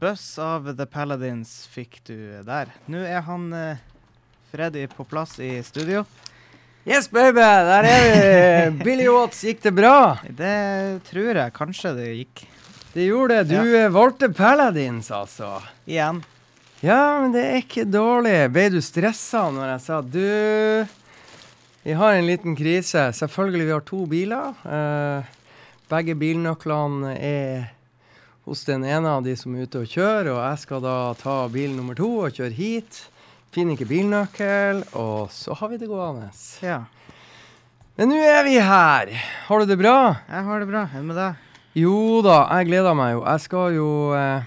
Buzz av The Paladins fikk du der. Nå er han eh, Freddy på plass i studio. Yes, baby! Der er vi! Billy Watts, gikk det bra? Det tror jeg kanskje det gikk. Det gjorde det. Du ja. valgte Paladins, altså. Igjen. Ja, men det er ikke dårlig. Ble du stressa når jeg sa du Vi har en liten krise. Selvfølgelig, vi har to biler. Uh, begge bilnøklene er hos den ene av de som er ute og kjører, og jeg skal da ta bil nummer to og kjøre hit. Finner ikke bilnøkkel, og så har vi det gående. Ja. Men nå er vi her. Har du det bra? Jeg har det bra. Hva med deg? Jo da, jeg gleder meg jo. Jeg skal jo eh,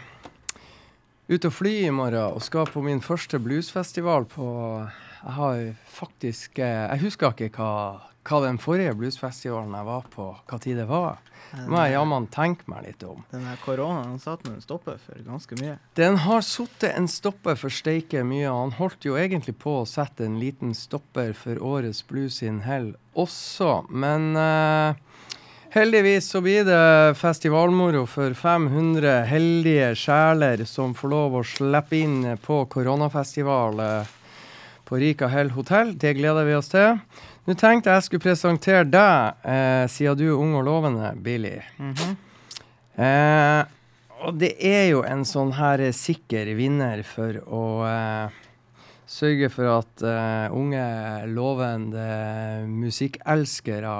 ut og fly i morgen og skal på min første bluesfestival på Jeg har faktisk eh, Jeg husker ikke hva, hva den forrige bluesfestivalen jeg var på, hva tid det var. Det må jeg jammen tenke meg litt om. Den her koronaen satte en stopper for ganske mye. Den har satt en stopper for steike mye. Han holdt jo egentlig på å sette en liten stopper for årets Blues in Hell også, men eh, heldigvis så blir det festivalmoro for 500 heldige sjeler som får lov å slippe inn på koronafestival eh, på Rika Hell hotell. Det gleder vi oss til. Nå tenkte jeg skulle presentere deg, eh, siden du er ung og lovende, Billy. Mhm. Eh, og det er jo en sånn her sikker vinner for å eh, sørge for at eh, unge, lovende musikkelskere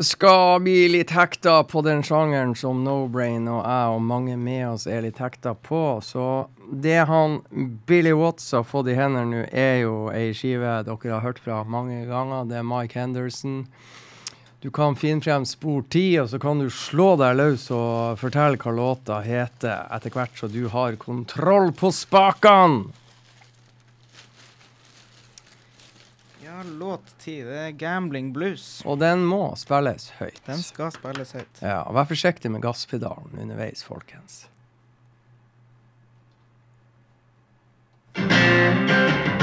skal bli litt hekta på den sjangeren som No Brain og jeg og mange med oss er litt hekta på. Så det han Billy Watts har fått i hendene nå, er jo ei skive dere har hørt fra mange ganger. Det er Mike Henderson. Du kan finne frem spor ti, og så kan du slå deg løs og fortelle hva låta heter, etter hvert så du har kontroll på spakene. Ja, låt ti. Det er Gambling Blues. Og den må spilles høyt. Den skal spilles høyt. Ja, og Vær forsiktig med gasspedalen underveis, folkens. I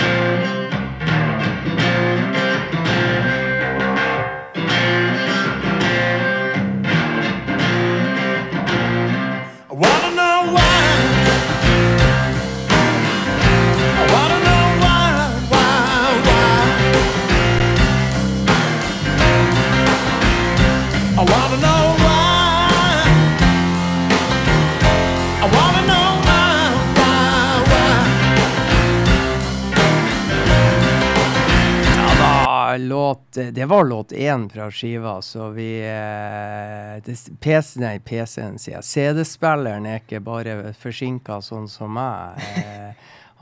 låt Det var låt én fra skiva, så vi eh, det, PC, Nei, PC-en, sier jeg. CD-spilleren er ikke bare forsinka sånn som meg. Eh,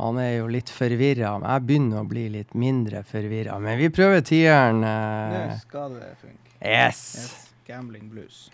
han er jo litt forvirra. Jeg begynner å bli litt mindre forvirra. Men vi prøver tieren. Nå Eh, skal det funke. yes. Yes. Gambling blues.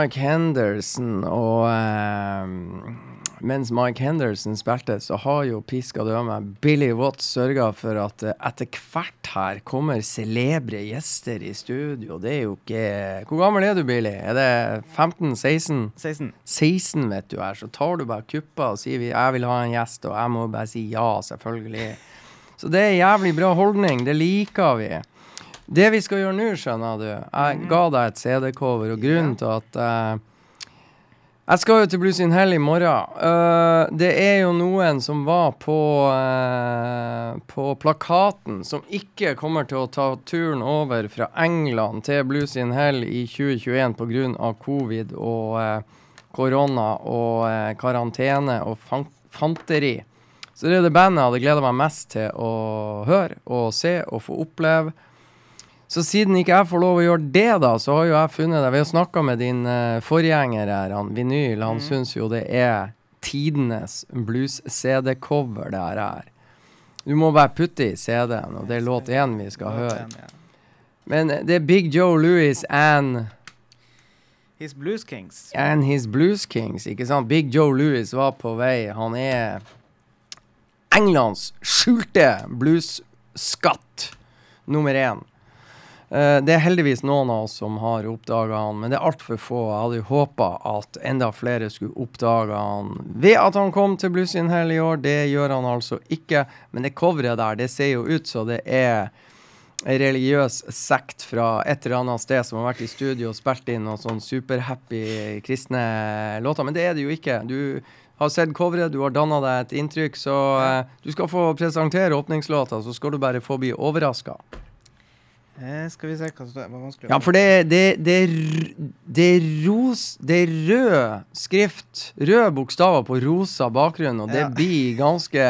Mike Henderson, og eh, mens Mike Henderson spilte, så har jo piska døme Billy Watts sørga for at eh, etter hvert her kommer celebre gjester i studio. Det er jo ikke Hvor gammel er du, Billy? Er det 15-16? 16. 16, vet du her. Så tar du bare kuppa og sier vi, 'jeg vil ha en gjest', og jeg må bare si ja, selvfølgelig. Så det er jævlig bra holdning. Det liker vi. Det vi skal gjøre nå, skjønner du Jeg ga deg et CD-cover, og grunnen til at uh, Jeg skal jo til Blues in Hell i morgen. Uh, det er jo noen som var på uh, På plakaten, som ikke kommer til å ta turen over fra England til Blues in Hell i 2021 pga. covid og korona og karantene og fan fanteri. Så det er det bandet jeg hadde gleda meg mest til å høre og se og få oppleve. Så siden ikke jeg får lov å gjøre det, da, så har jo jeg funnet det. Vi har snakka med din uh, forgjenger her, han Vinyl. Han mm. syns jo det er tidenes blues-CD-cover, det her er. Du må bare putte i CD-en, og det er låt én vi skal høre. Men det er Big Joe Louis and His Blues Kings. And His Blues Kings, ikke sant? Big Joe Louis var på vei. Han er Englands skjulte bluesskatt nummer én. Uh, det er heldigvis noen av oss som har oppdaga han, men det er altfor få. Jeg hadde jo håpa at enda flere skulle oppdage han ved at han kom til Blues in Hell i år. Det gjør han altså ikke. Men det coveret der, det ser jo ut så det er en religiøs sekt fra et eller annet sted som har vært i studio og spilt inn noen sånn superhappy kristne låter. Men det er det jo ikke. Du har sett coveret, du har danna deg et inntrykk, så uh, du skal få presentere åpningslåta, så skal du bare få bli overraska. Eh, skal vi se hva som var vanskelig. Ja, for det, det, det, det, ros, det er rød skrift, røde bokstaver på rosa bakgrunn, og det ja. blir ganske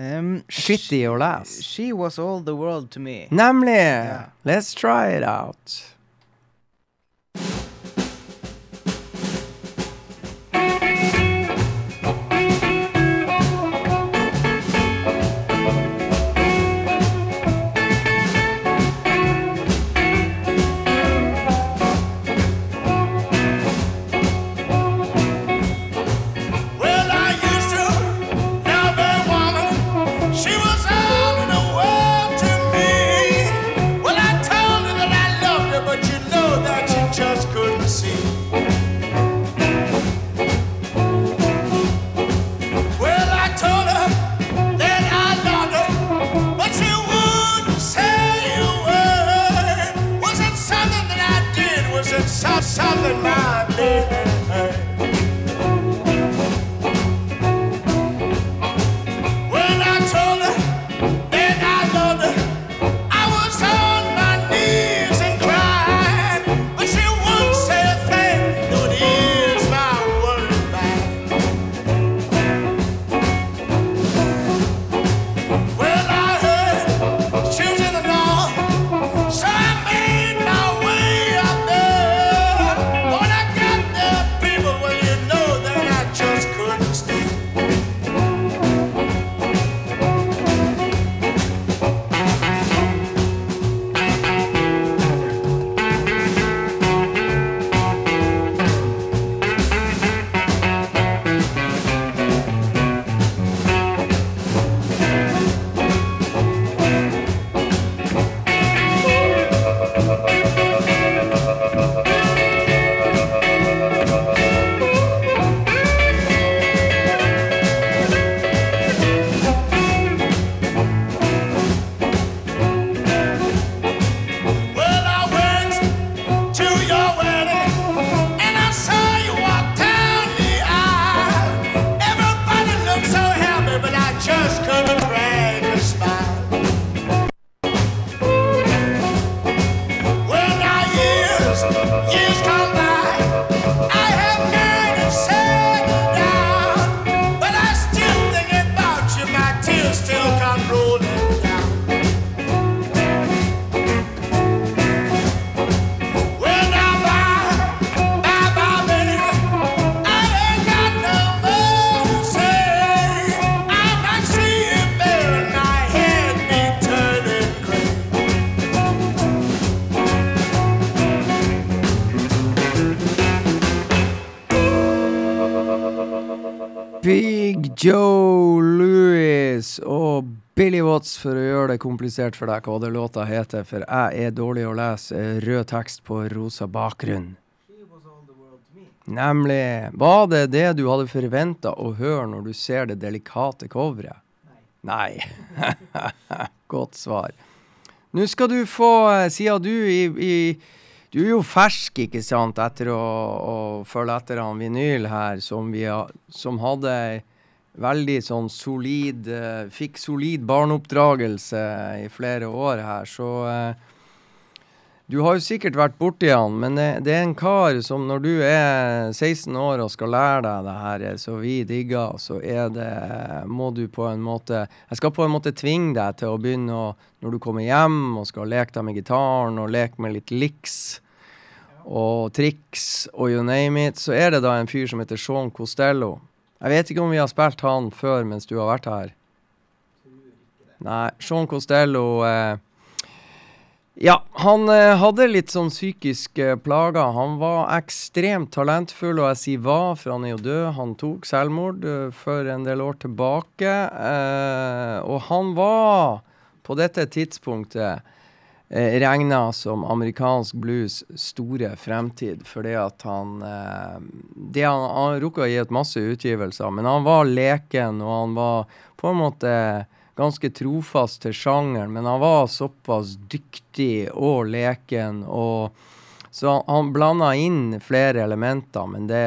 um, shitty å lese. She was all the world to me. Nemlig! Yeah. Let's try it out. Joe Louis og Billy Watts for å gjøre det komplisert for deg hva det låta heter, for jeg er dårlig å lese rød tekst på rosa bakgrunn. Nemlig. Var det det du hadde forventa å høre når du ser det delikate coveret? Nei. Nei. Godt svar. Nå skal du få, eh, siden du i, i du er jo fersk, ikke sant, etter å, å følge etter han vinyl her, som, vi som hadde veldig sånn solid uh, Fikk solid barneoppdragelse i flere år her, så uh, Du har jo sikkert vært borti han, men det, det, er en kar som når du er 16 år og skal lære deg det her, så vi digger, så er det Må du på en måte Jeg skal på en måte tvinge deg til å begynne å Når du kommer hjem og skal leke deg med gitaren og leke med litt liks og triks og you name it, så er det da en fyr som heter Sean Costello. Jeg vet ikke om vi har spilt han før mens du har vært her. Nei, Sean Costello eh, Ja, han eh, hadde litt sånn psykiske plager. Han var ekstremt talentfull, og jeg sier hva, for han er jo død. Han tok selvmord uh, for en del år tilbake. Eh, og han var på dette tidspunktet eh, regna som amerikansk blues store fremtid. Fordi at han eh, det Han, han rukka å gi ut masse utgivelser, men han var leken, og han var på en måte ganske trofast til sjangeren. Men han var såpass dyktig og leken. og så han, han blanda inn flere elementer, men det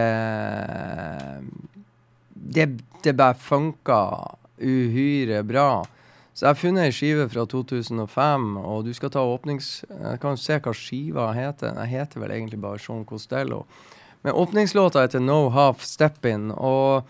Det, det bare funka uhyre bra. Så jeg har funnet ei skive fra 2005, og du skal ta åpnings... Jeg kan se hva skiva heter. Den heter vel egentlig bare Sean Costello. Men åpningslåta heter No Half Step In, og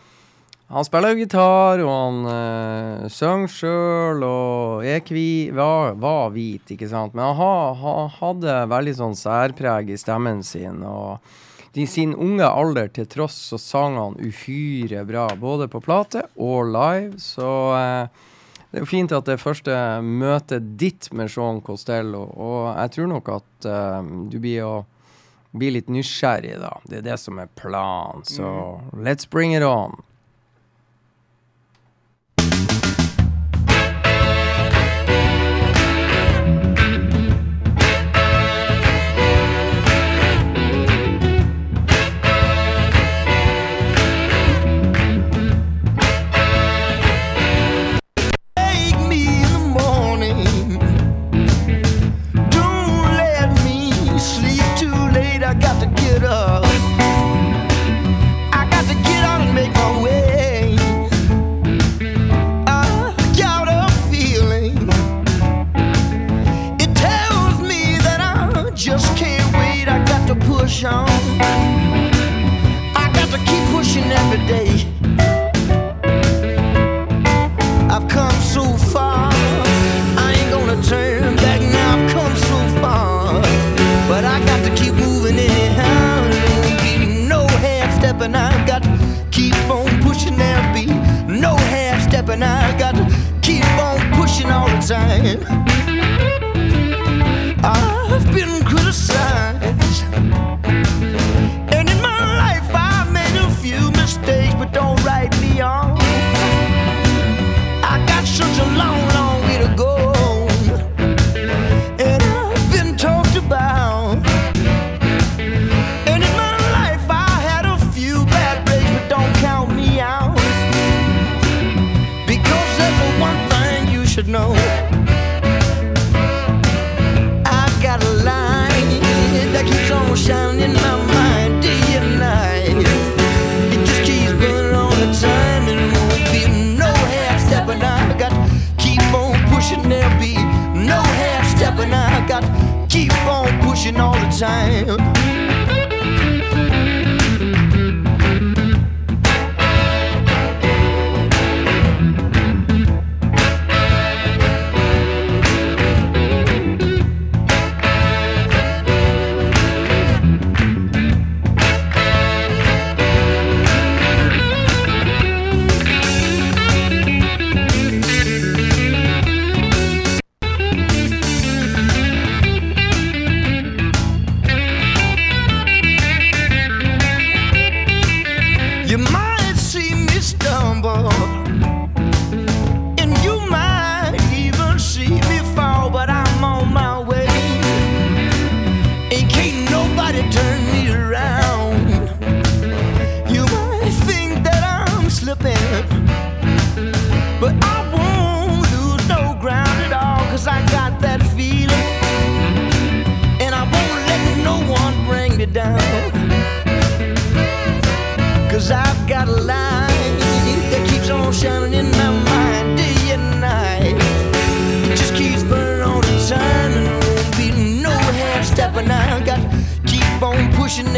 han spiller jo gitar, og han uh, synger sjøl, og er kvi, var, var, hvit, ikke sant. Men han, ha, han, hadde veldig sånn særpreg i stemmen sin. og i sin unge alder til tross så sang han uhyre bra, både på plate og live. Så uh, det er jo fint at det første møtet ditt med Sean Costello, og jeg tror nok at uh, du blir å bli litt nysgjerrig, da. Det er det som er planen. Så mm. let's bring it on. time. I've been criticized. time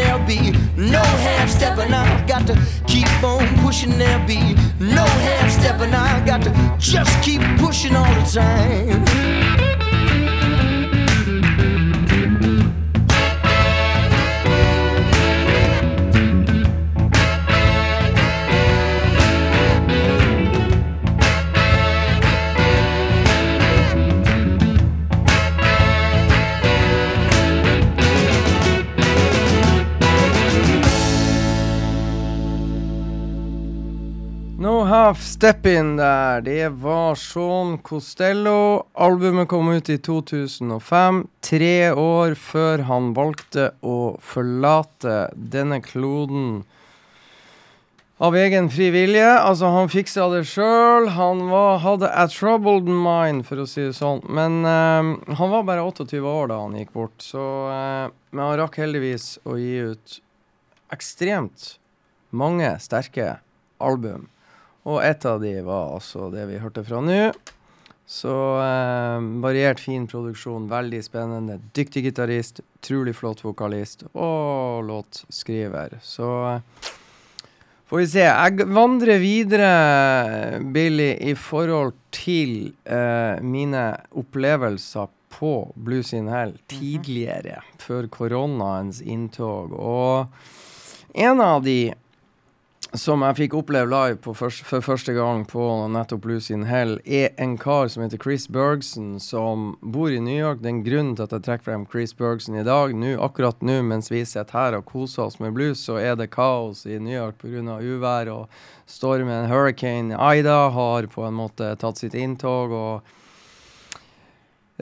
there'll be no half stepping. I got to keep on pushing, there'll be no half stepping. I got to just keep pushing all the time. No Step In der, det var Sean Costello. Albumet kom ut i 2005, tre år før han valgte å forlate denne kloden av egen fri vilje. Altså, han fiksa det sjøl. Han var, hadde a troubled mind, for å si det sånn. Men uh, han var bare 28 år da han gikk bort, så uh, Men han rakk heldigvis å gi ut ekstremt mange sterke album. Og et av de var altså det vi hørte fra nå. Så eh, variert, fin produksjon, veldig spennende. Dyktig gitarist, utrolig flott vokalist og låtskriver. Så eh, får vi se. Jeg vandrer videre, Billy, i forhold til eh, mine opplevelser på Blues in Hell tidligere, før koronaens inntog. Og en av de som jeg fikk oppleve live først, for første gang på nettopp Lucy in Hell, er en kar som heter Chris Bergson, som bor i New York. Den grunnen til at jeg trekker frem Chris Bergson i dag, nå, akkurat nå mens vi sitter her og koser oss med blues, så er det kaos i New York pga. uvær og stormen Hurricane Ida har på en måte tatt sitt inntog. og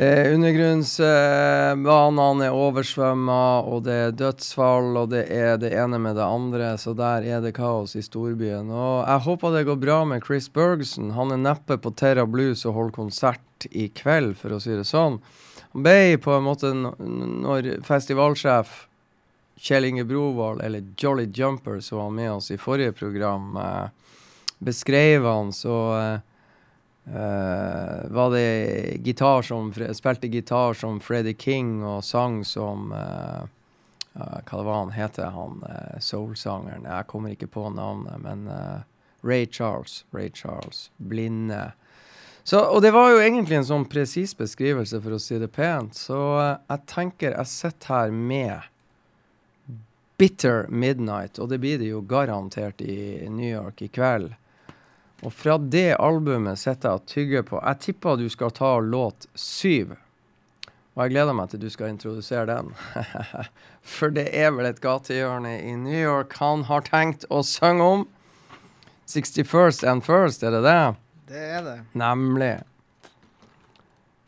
Eh, Undergrunnsbanene er oversvømma, og det er dødsfall, og det er det ene med det andre, så der er det kaos i storbyen. Og jeg håper det går bra med Chris Bergson. Han er neppe på Terra Blues og holder konsert i kveld, for å si det sånn. Han ble på en måte, når festivalsjef Kjell Inge Brovold, eller Jolly Jumper, som var med oss i forrige program, eh, beskrev han, så eh, Uh, var det gitar som spilte gitar som Freddie King og sang som uh, uh, Hva var han heter, han soul-sangeren? Jeg kommer ikke på navnet, men Ray Charles. Ray Charles. Blinde. Så, og det var jo egentlig en sånn presis beskrivelse, for å si det pent. Så jeg tenker jeg sitter her med Bitter Midnight, og det blir det jo garantert i New York i kveld. Og fra det albumet sitter jeg og tygger på. Jeg tipper du skal ta låt syv. Og jeg gleder meg til du skal introdusere den. For det er vel et gatehjørne i New York han har tenkt å synge om. 61st and First, er det det? Det er det. Nemlig.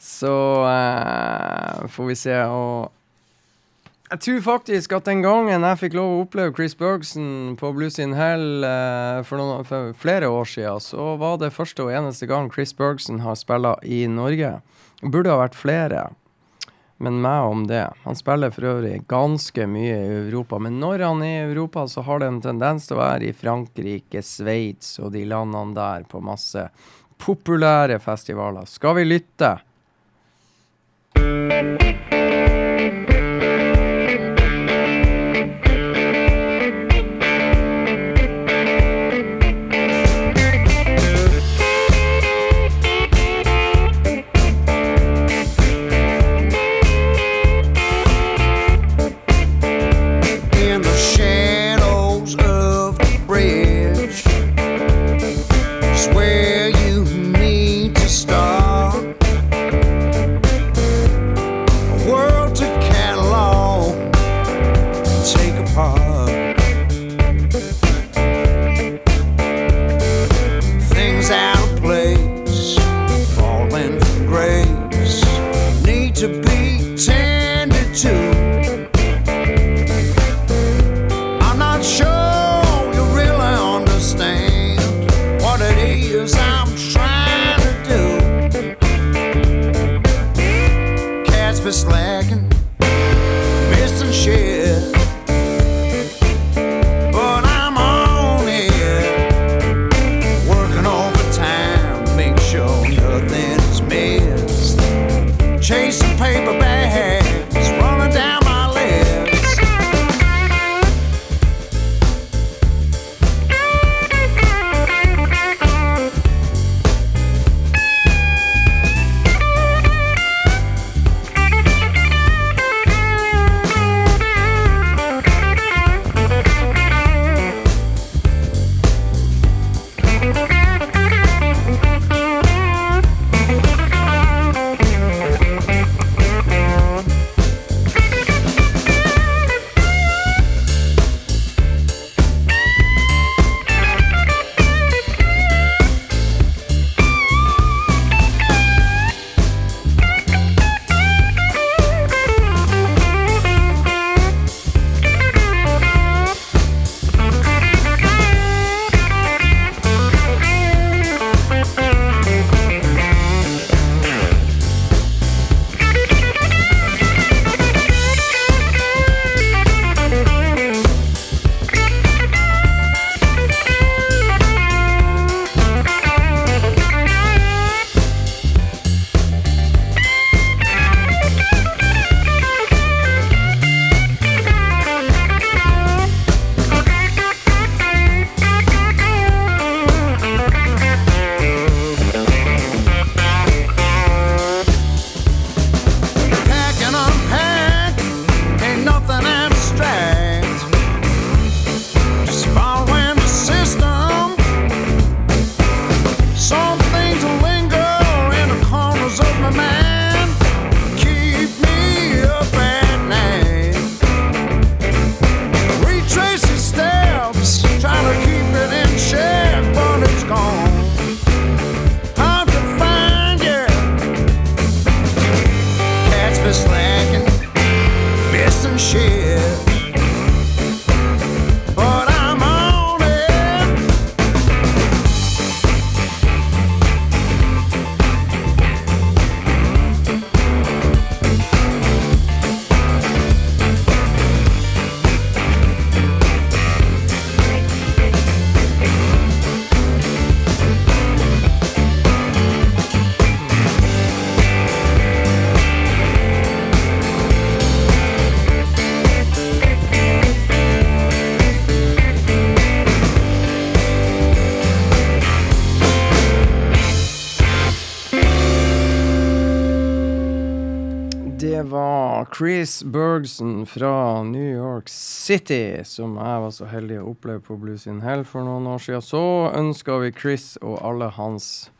Så uh, får vi se. Og jeg tror faktisk at den gangen jeg fikk lov å oppleve Chris Bergson på Blues in Hell uh, for, noen, for, flere år siden, så var det første og eneste gang Chris Bergson har spilt i Norge. Burde ha vært flere, men meg om det. Han spiller for øvrig ganske mye i Europa, men når han er i Europa, så har det en tendens til å være i Frankrike, Sveits og de landene der på masse populære festivaler. Skal vi lytte? Chris Bergson fra New York City, som jeg var så heldig å oppleve på Blues in Hell for noen år siden. Så ønska vi Chris og alle hans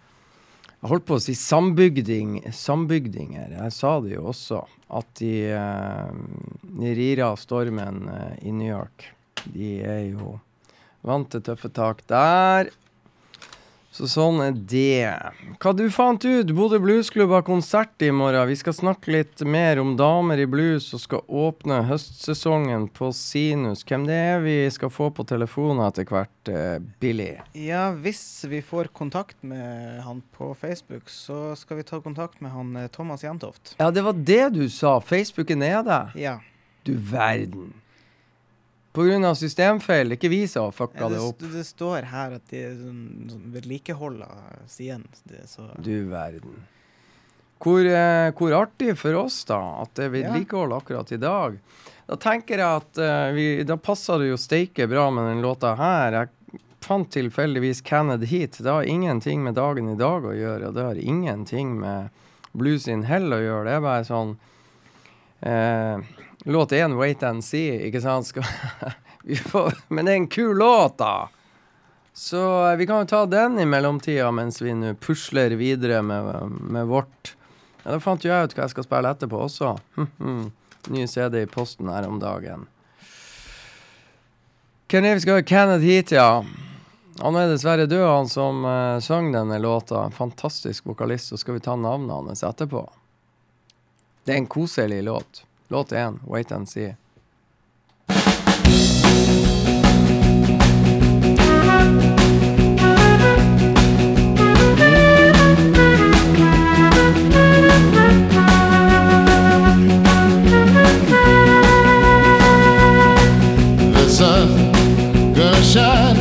Jeg holdt på å si sambygding, sambygdinger. Jeg sa det jo også, at de, eh, de rir av stormen eh, i New York. De er jo vant til tøffe tak der. Så sånn er det. Hva du fant ut? Bodø Bluesklubb har konsert i morgen. Vi skal snakke litt mer om damer i blues og skal åpne høstsesongen på Sinus. Hvem det er vi skal få på telefonen etter hvert, eh, Billy? Ja, hvis vi får kontakt med han på Facebook, så skal vi ta kontakt med han eh, Thomas Jentoft. Ja, det var det du sa. Facebooken er det? Ja. Du verden. Av systemfeil. Ikke vi som fucka det, det opp. det står her at de sånn, sånn vedlikeholder siden. Det, så Du verden. Hvor, eh, hvor artig for oss, da, at det er vedlikehold akkurat i dag. Da tenker jeg at eh, vi, da passer det jo steike bra med den låta her. Jeg fant tilfeldigvis Canad Heat. Det har ingenting med dagen i dag å gjøre, og det har ingenting med Blues in Hell å gjøre. Det er bare sånn eh, Låt én, Wait and See, ikke sant? Skal, får, men det er en kul låt, da! Så eh, vi kan jo ta den i mellomtida mens vi nå pusler videre med, med vårt. Ja, Da fant jo jeg ut hva jeg skal spille etterpå også. Ny CD i posten her om dagen. Er vi skal ha? Kenneth Heat, ja. Han er dessverre død, han som uh, sang denne låta. Fantastisk vokalist. Så skal vi ta navnet hans etterpå. Det er en koselig låt. Låt én, 'Wait and See'. The sun gonna shine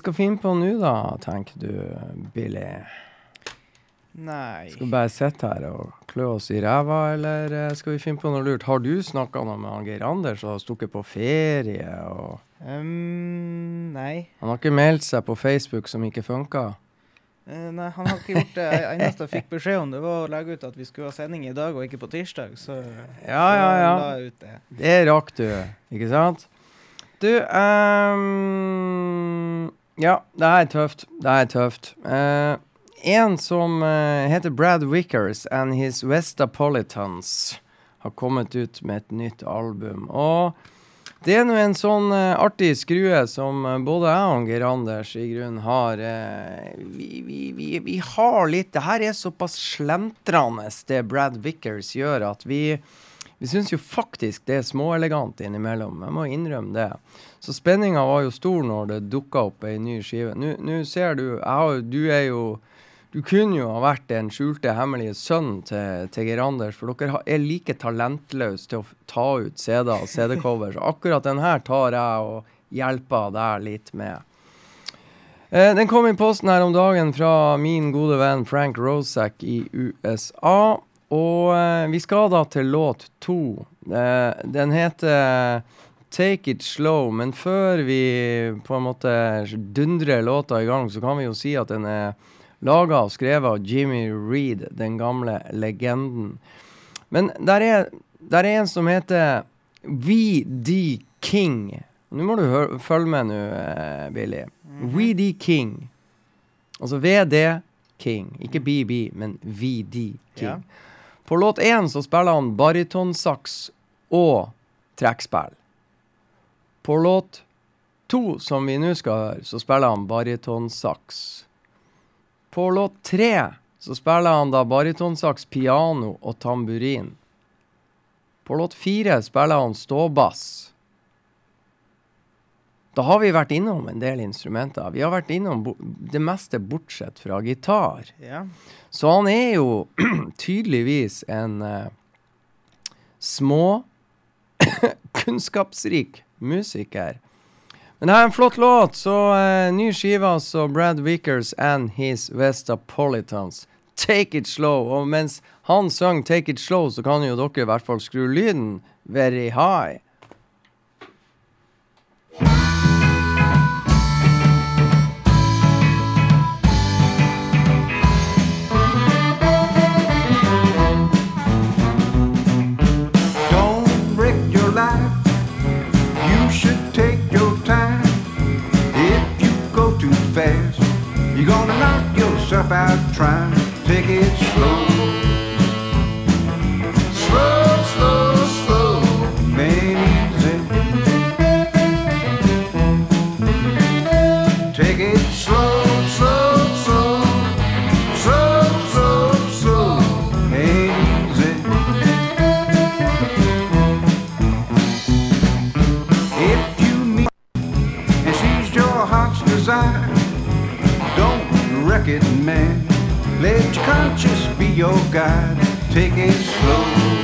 skal finne på nå, da, tenker du, Billy? Nei Skal vi bare sitte her og klø oss i ræva, eller eh, skal vi finne på noe lurt? Har du snakka noe med Geir Anders og stukket på ferie? og um, Nei. Han har ikke meldt seg på Facebook som ikke funka? Uh, nei, han har ikke gjort det. Det eneste jeg fikk beskjed om, det var å legge ut at vi skulle ha sending i dag og ikke på tirsdag. Så, Ja, ja, ja. det. Det rakk du, ikke sant? Du ehm, Ja, det er tøft. Det er tøft. Uh, en som uh, heter Brad Wickers and His Westapolitans har kommet ut med et nytt album. Og det er nå en sånn uh, artig skrue som både jeg og Geir Anders i grunnen har vi, vi, vi, vi har litt Det her er såpass slentrende, det Brad Wickers gjør, at vi vi syns jo faktisk det er småelegant innimellom. Jeg må innrømme det. Så spenninga var jo stor når det dukka opp ei ny skive. Nå ser du jeg Du er jo Du kunne jo ha vært den skjulte, hemmelige sønnen til, til Geir Anders, for dere er like talentløse til å ta ut CD-er og CD-cover. Så akkurat den her tar jeg og hjelper deg litt med. Eh, den kom i posten her om dagen fra min gode venn Frank Rosak i USA. Og eh, vi skal da til låt to. Eh, den heter Take It Slow, men før vi på en måte dundrer låta i gang, så kan vi jo si at den er laga og skrevet av Jimmy Reed, den gamle legenden. Men der er, der er en som heter VD King. Nå må du hø- følge med nå, eh, Billy. VD King. Altså VD King. Ikke BB, men VD King. Ja. På låt én så spiller han barytonsaks og trekkspill. På låt to, som vi nå skal høre, så spiller han barytonsaks. På låt tre så spiller han da barytonsaks, piano og tamburin. På låt fire spiller han ståbass. Da har vi vært innom en del instrumenter. Vi har vært innom det meste bortsett fra gitar. Ja. Så han er jo tydeligvis en uh, små, kunnskapsrik musiker. Men det her er en flott låt, så uh, ny skive altså Brad Wickers and His Vestapolitans. Take it slow. Og mens han sang Take it slow, så kan jo dere i hvert fall skru lyden very high. Fast, you're gonna knock yourself out trying. to Take it slow. Your guide. Take it slow. Slow,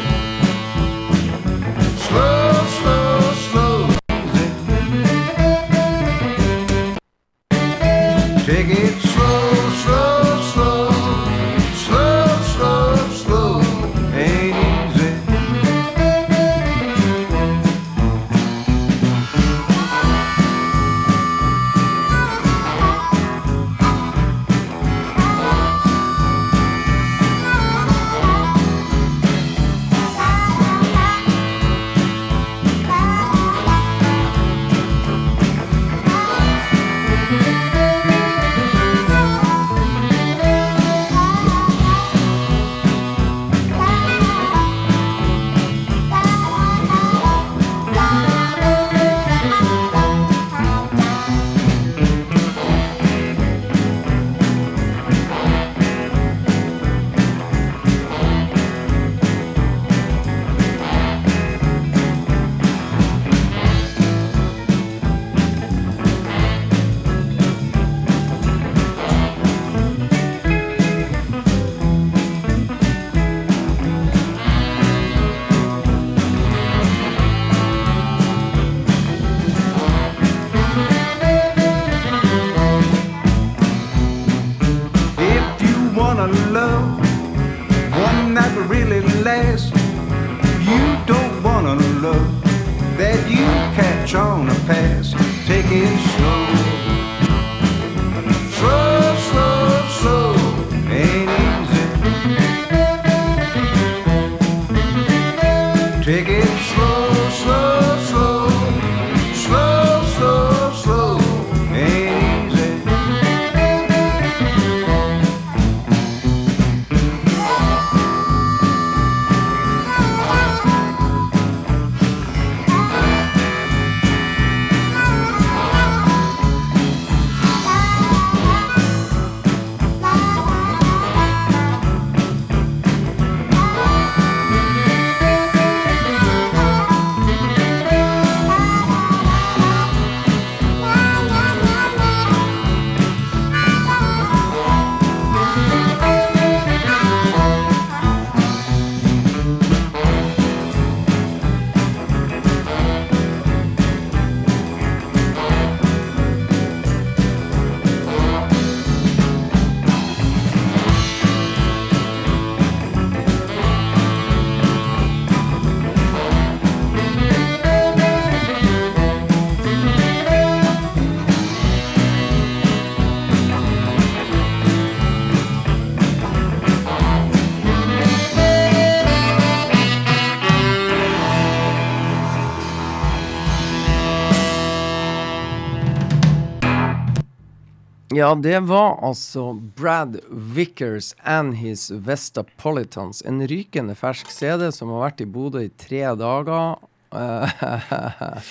Ja, det var altså Brad Vickers and His Vestapolitans. En rykende fersk CD som har vært i Bodø i tre dager.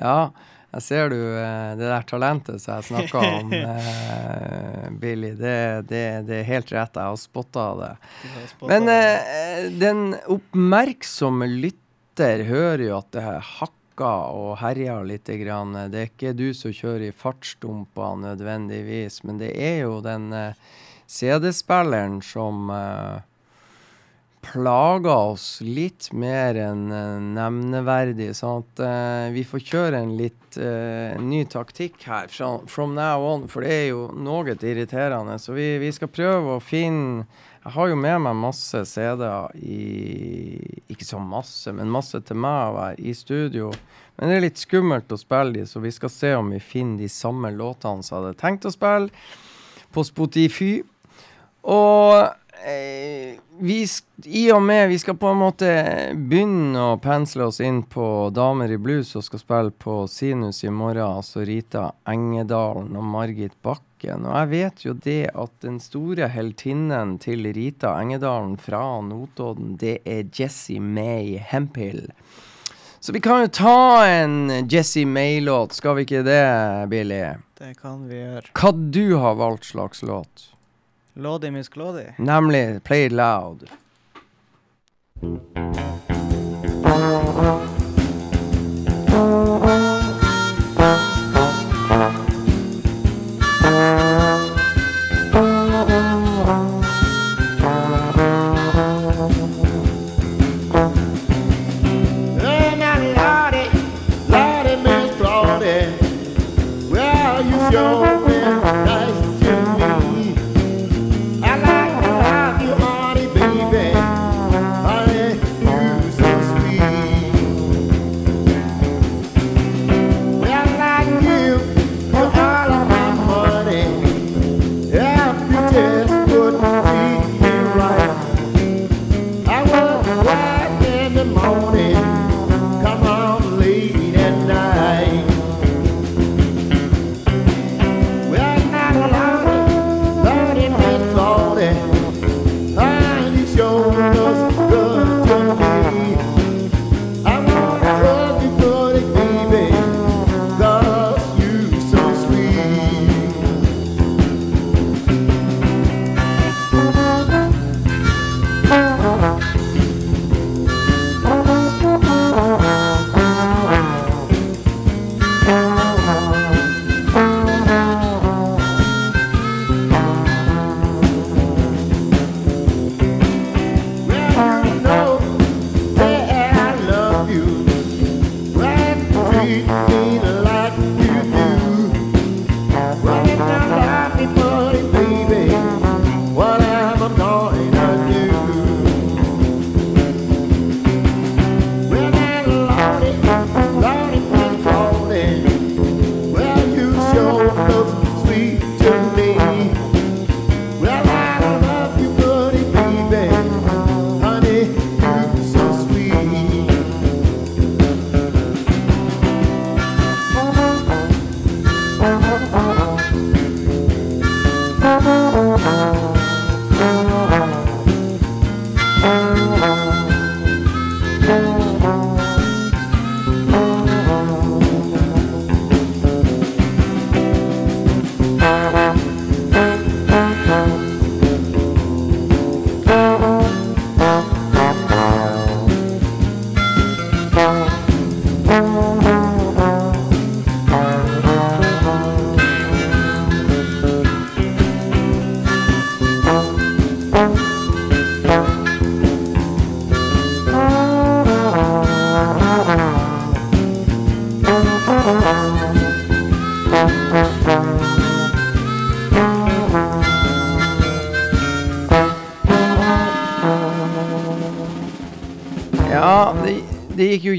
Ja, jeg ser du eh, det der talentet som jeg snakka om, eh, Billy. Det, det, det er helt rett. Jeg har spotta det. Men eh, den oppmerksomme lytter hører jo at det hakker og herjer litt. Grann. Det er ikke du som kjører i fartsdumper nødvendigvis, men det er jo den eh, CD-spilleren som eh, plager oss litt mer enn eh, nevneverdig. Sånn at uh, vi får kjøre en litt uh, ny taktikk her from, from now on, for det er jo noe irriterende. Så vi, vi skal prøve å finne Jeg har jo med meg masse CD-er i Ikke så masse, men masse til meg å være i studio. Men det er litt skummelt å spille de, så vi skal se om vi finner de samme låtene som jeg hadde tenkt å spille på Spotify. Og eh, vi, i og med vi skal på en måte begynne å pensle oss inn på Damer i blues og skal spille på Sinus i morgen, altså Rita Engedalen og Margit Bakken. Og jeg vet jo det at den store heltinnen til Rita Engedalen fra Notodden, det er Jessie May Hemphill. Så vi kan jo ta en Jessie May-låt, skal vi ikke det, Billy? Det kan vi gjøre. Hva du har valgt slags låt? Lodi Miss Glodi. Nemlig Play It Loud. Hey,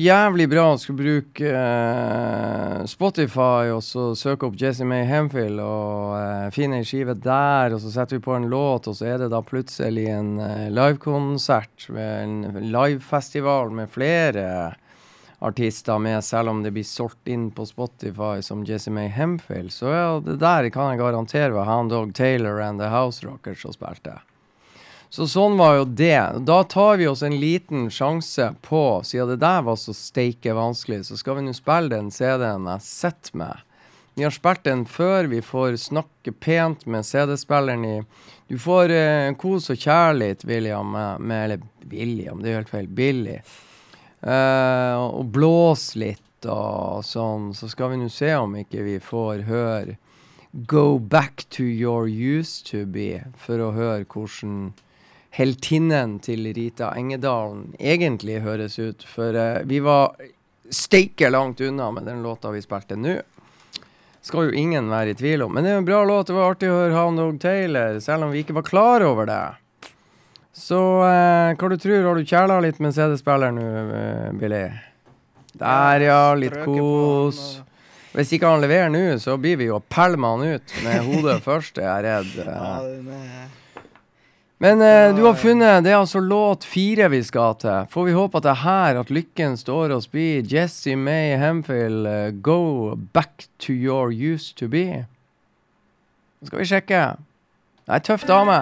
jævlig bra å skulle bruke eh, Spotify og så søke opp Jesse May Hemfield og eh, finne ei skive der, og så setter vi på en låt, og så er det da plutselig en eh, livekonsert, en livefestival med flere artister med, selv om det blir solgt inn på Spotify som Jesse May Hemfield. Så ja, det der kan jeg garantere var Hound Dog Taylor and The House Rockers som spilte. Så sånn var jo det. Da tar vi oss en liten sjanse på, siden det der var så steike vanskelig, så skal vi nå spille den CD-en jeg sitter med. Vi har spilt den før, vi får snakke pent med CD-spilleren i Du får eh, kos og kjærlighet, William, med, med Eller William, det er jo helt feil. Billy. Eh, og blås litt og sånn. Så skal vi nå se om ikke vi får høre Go back to your used to be, for å høre hvordan heltinnen til Rita Engedalen egentlig høres ut. For uh, vi var steike langt unna med den låta vi spilte nå. Skal jo ingen være i tvil om. Men det er jo en bra låt. Det var artig å høre Hound Dog Taylor, selv om vi ikke var klar over det. Så uh, hva du tror Har du kjæla litt med CD-spiller nå, uh, Billy? Der, ja. Litt kos. Hvis ikke han leverer nå, så blir vi jo å pælme han ut med hodet først, er jeg redd. Ja, er- Men eh, du har funnet Det er altså låt fire vi skal til. Får vi håpe at det er her at lykken står oss bi. Jesse May Hemfield, eh, go back to your used to be. Nå skal vi sjekke. Det ei tøff dame.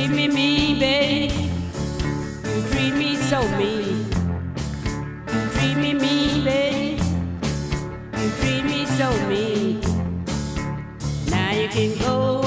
Treat me mean, babe. You treat me so mean. You treat me mean, babe. You treat me so mean. Now you can go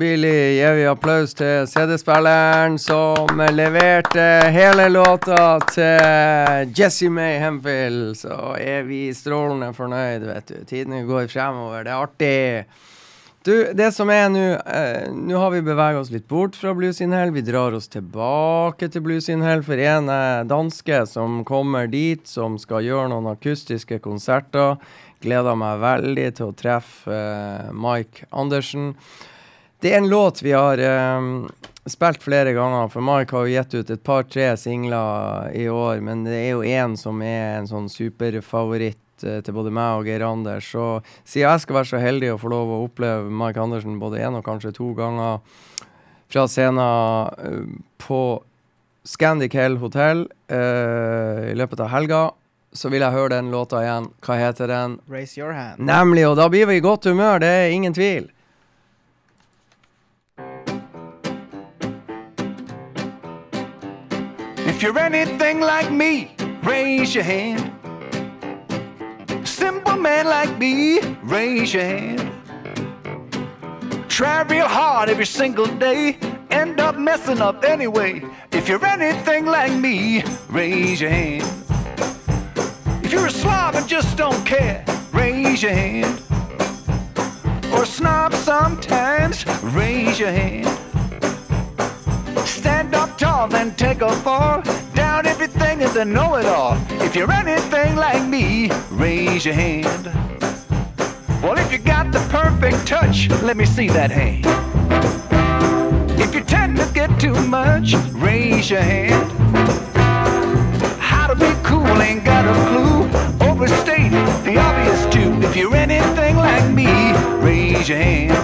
Billy, gir vi applaus til CD-spilleren som leverte hele låta til Jesse May Hemphill. Så er vi strålende fornøyd, vet du. Tidene går fremover. Det er artig. Du, det som er nå eh, Nå har vi beveget oss litt bort fra Blues in Hell. Vi drar oss tilbake til Blues in Hell, for en er danske som kommer dit, som skal gjøre noen akustiske konserter. Gleder meg veldig til å treffe eh, Mike Andersen. Det er en låt vi har um, spilt flere ganger, for Mike har jo gitt ut et par-tre singler i år, men det er jo én som er en sånn superfavoritt eh, til både meg og Geir Anders. Så siden jeg skal være så heldig å få lov å oppleve Mike Andersen både én og kanskje to ganger fra scenen eh, på Scandic Hell hotell uh, i løpet av helga, så vil jeg høre den låta igjen. Hva heter den? Raise your hand. Nemlig, og da blir vi i godt humør, det er ingen tvil. If you're anything like me, raise your hand. Simple man like me, raise your hand. Try real hard every single day, end up messing up anyway. If you're anything like me, raise your hand. If you're a slob and just don't care, raise your hand. Or snob sometimes, raise your hand. Stand up tall, then take a fall. Down everything as a know it all. If you're anything like me, raise your hand. Well, if you got the perfect touch, let me see that hand. If you tend to get too much, raise your hand. How to be cool, ain't got a clue. Overstate the obvious too. If you're anything like me, raise your hand.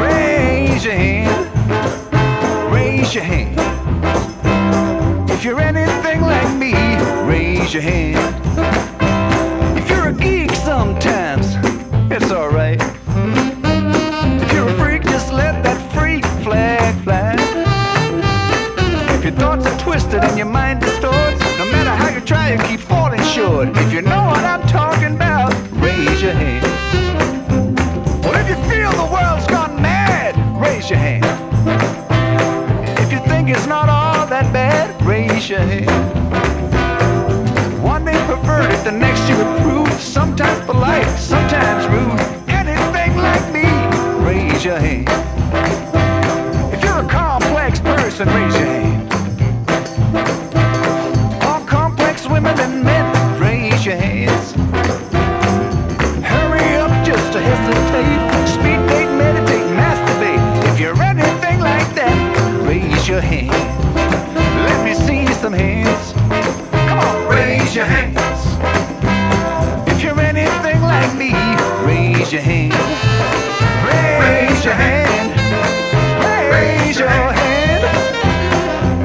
Raise your hand raise your hand. If you're anything like me, raise your hand. If you're a geek sometimes, it's alright. If you're a freak, just let that freak flag fly. If your thoughts are twisted and your mind distorts, no matter how you try, you keep falling short. If you know what I'm talking about, raise your hand. Well, if you feel the world's gone mad, raise your hand. Your hand. One day perverted, the next you approve. Sometimes polite, sometimes rude. Anything like me, raise your hand. If you're a complex person, raise your hand. Raise your hand. Raise your hand. Raise your hand.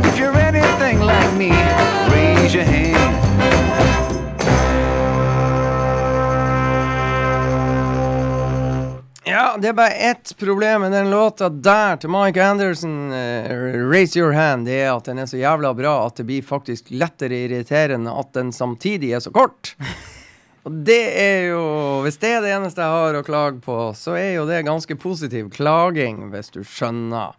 If you're anything like me, raise your hand. Ja, det er bare ett problem med den låta der til Mike Anderson, uh, 'Raise Your Hand', det er at den er så jævla bra at det blir faktisk lettere irriterende at den samtidig er så kort. Og det er jo Hvis det er det eneste jeg har å klage på, så er jo det ganske positiv klaging, hvis du skjønner.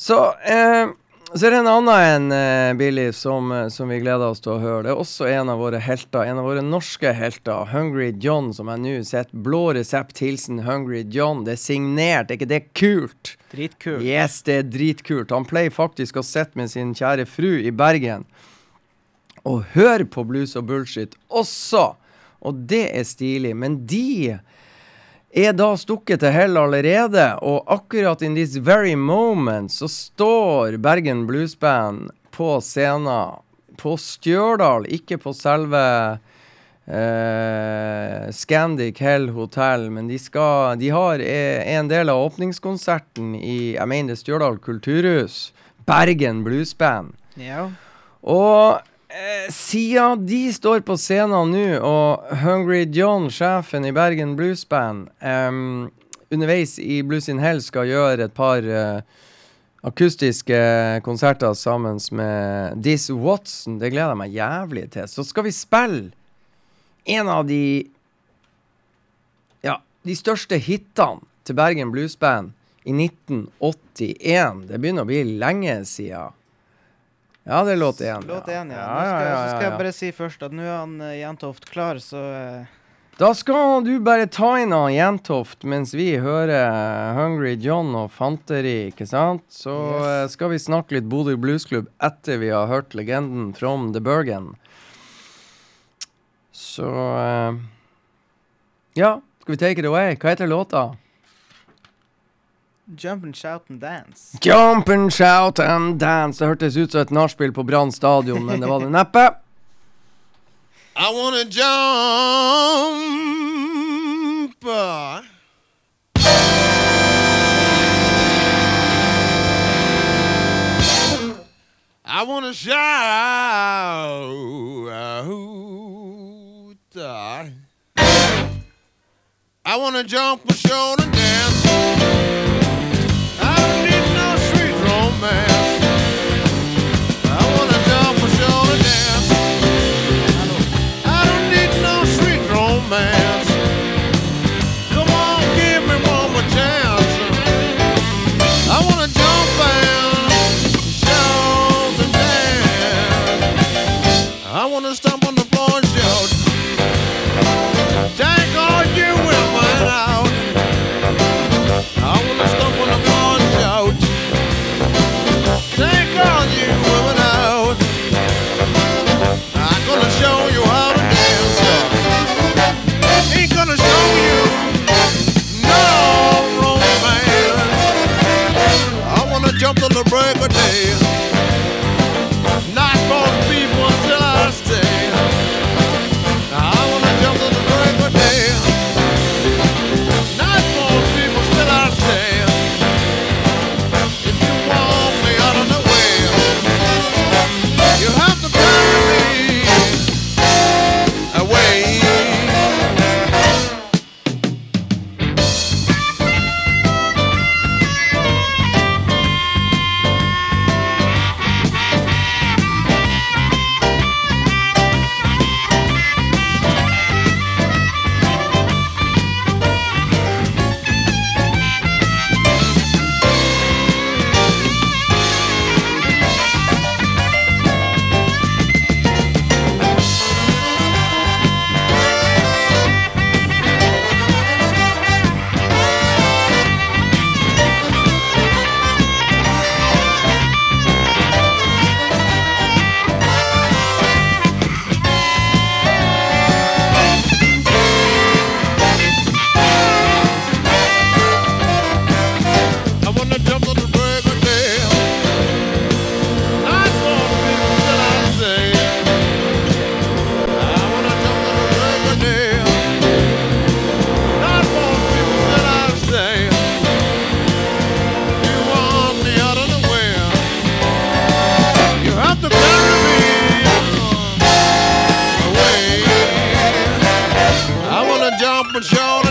Så eh, så er det en annen enn eh, Billy, som, eh, som vi gleder oss til å høre. Det er også en av våre helter, en av våre norske helter. Hungry John, som jeg nå sitter. Blå resept, hilsen Hungry John. Det er signert, er ikke det kult? Dritkult. Yes, det er dritkult. Han pleier faktisk å sitte med sin kjære fru i Bergen og høre på blues og bullshit også. Og det er stilig. Men de er da stukket til hell allerede, og akkurat in this very moment så står Bergen Blues Band på scenen på Stjørdal, ikke på selve eh, Scandic Hell Hotel, men de skal De har eh, en del av åpningskonserten i jeg mener er Stjørdal kulturhus. Bergen Blues Band. Ja. Og siden de står på scenen nå, og Hungry John, sjefen i Bergen Blues Band, underveis i Blues in Hell skal gjøre et par uh, akustiske konserter sammen med Diss Watson, det gleder jeg meg jævlig til. Så skal vi spille en av de ja, de største hitene til Bergen Blues Band i 1981. Det begynner å bli lenge siden. Ja, det er låt én. Låt én, ja. Nå skal, så skal jeg bare si først at nå er han eh, Jentoft klar, så eh, Da skal du bare ta inn han Jentoft mens vi hører Hungry John og Fanteri, ikke sant? Så eh, skal vi snakke litt Bodø Bluesklubb etter vi har hørt legenden from the Bergen. Så eh, Ja, skal vi take it away? Hva heter låta? Jump and shout and dance. Jump and shout and dance. Det hørtes ut som et nachspiel på Brann stadion, men det var det neppe. I wanna jump. I wanna shout. I wanna jump and shout and dance. I wanna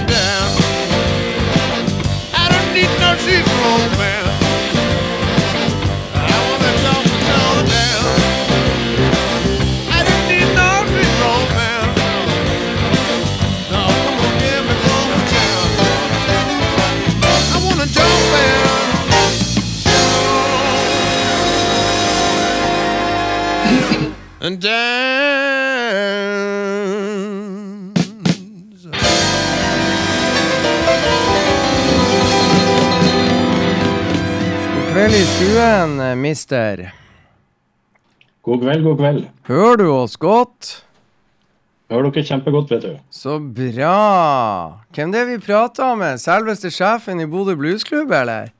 Eh, mister. God kveld, god kveld. Hører du oss godt? Hører dere kjempegodt, vet du. Så bra. Hvem det er vi prater med? Selveste sjefen i Bodø Bluesklubb, eller?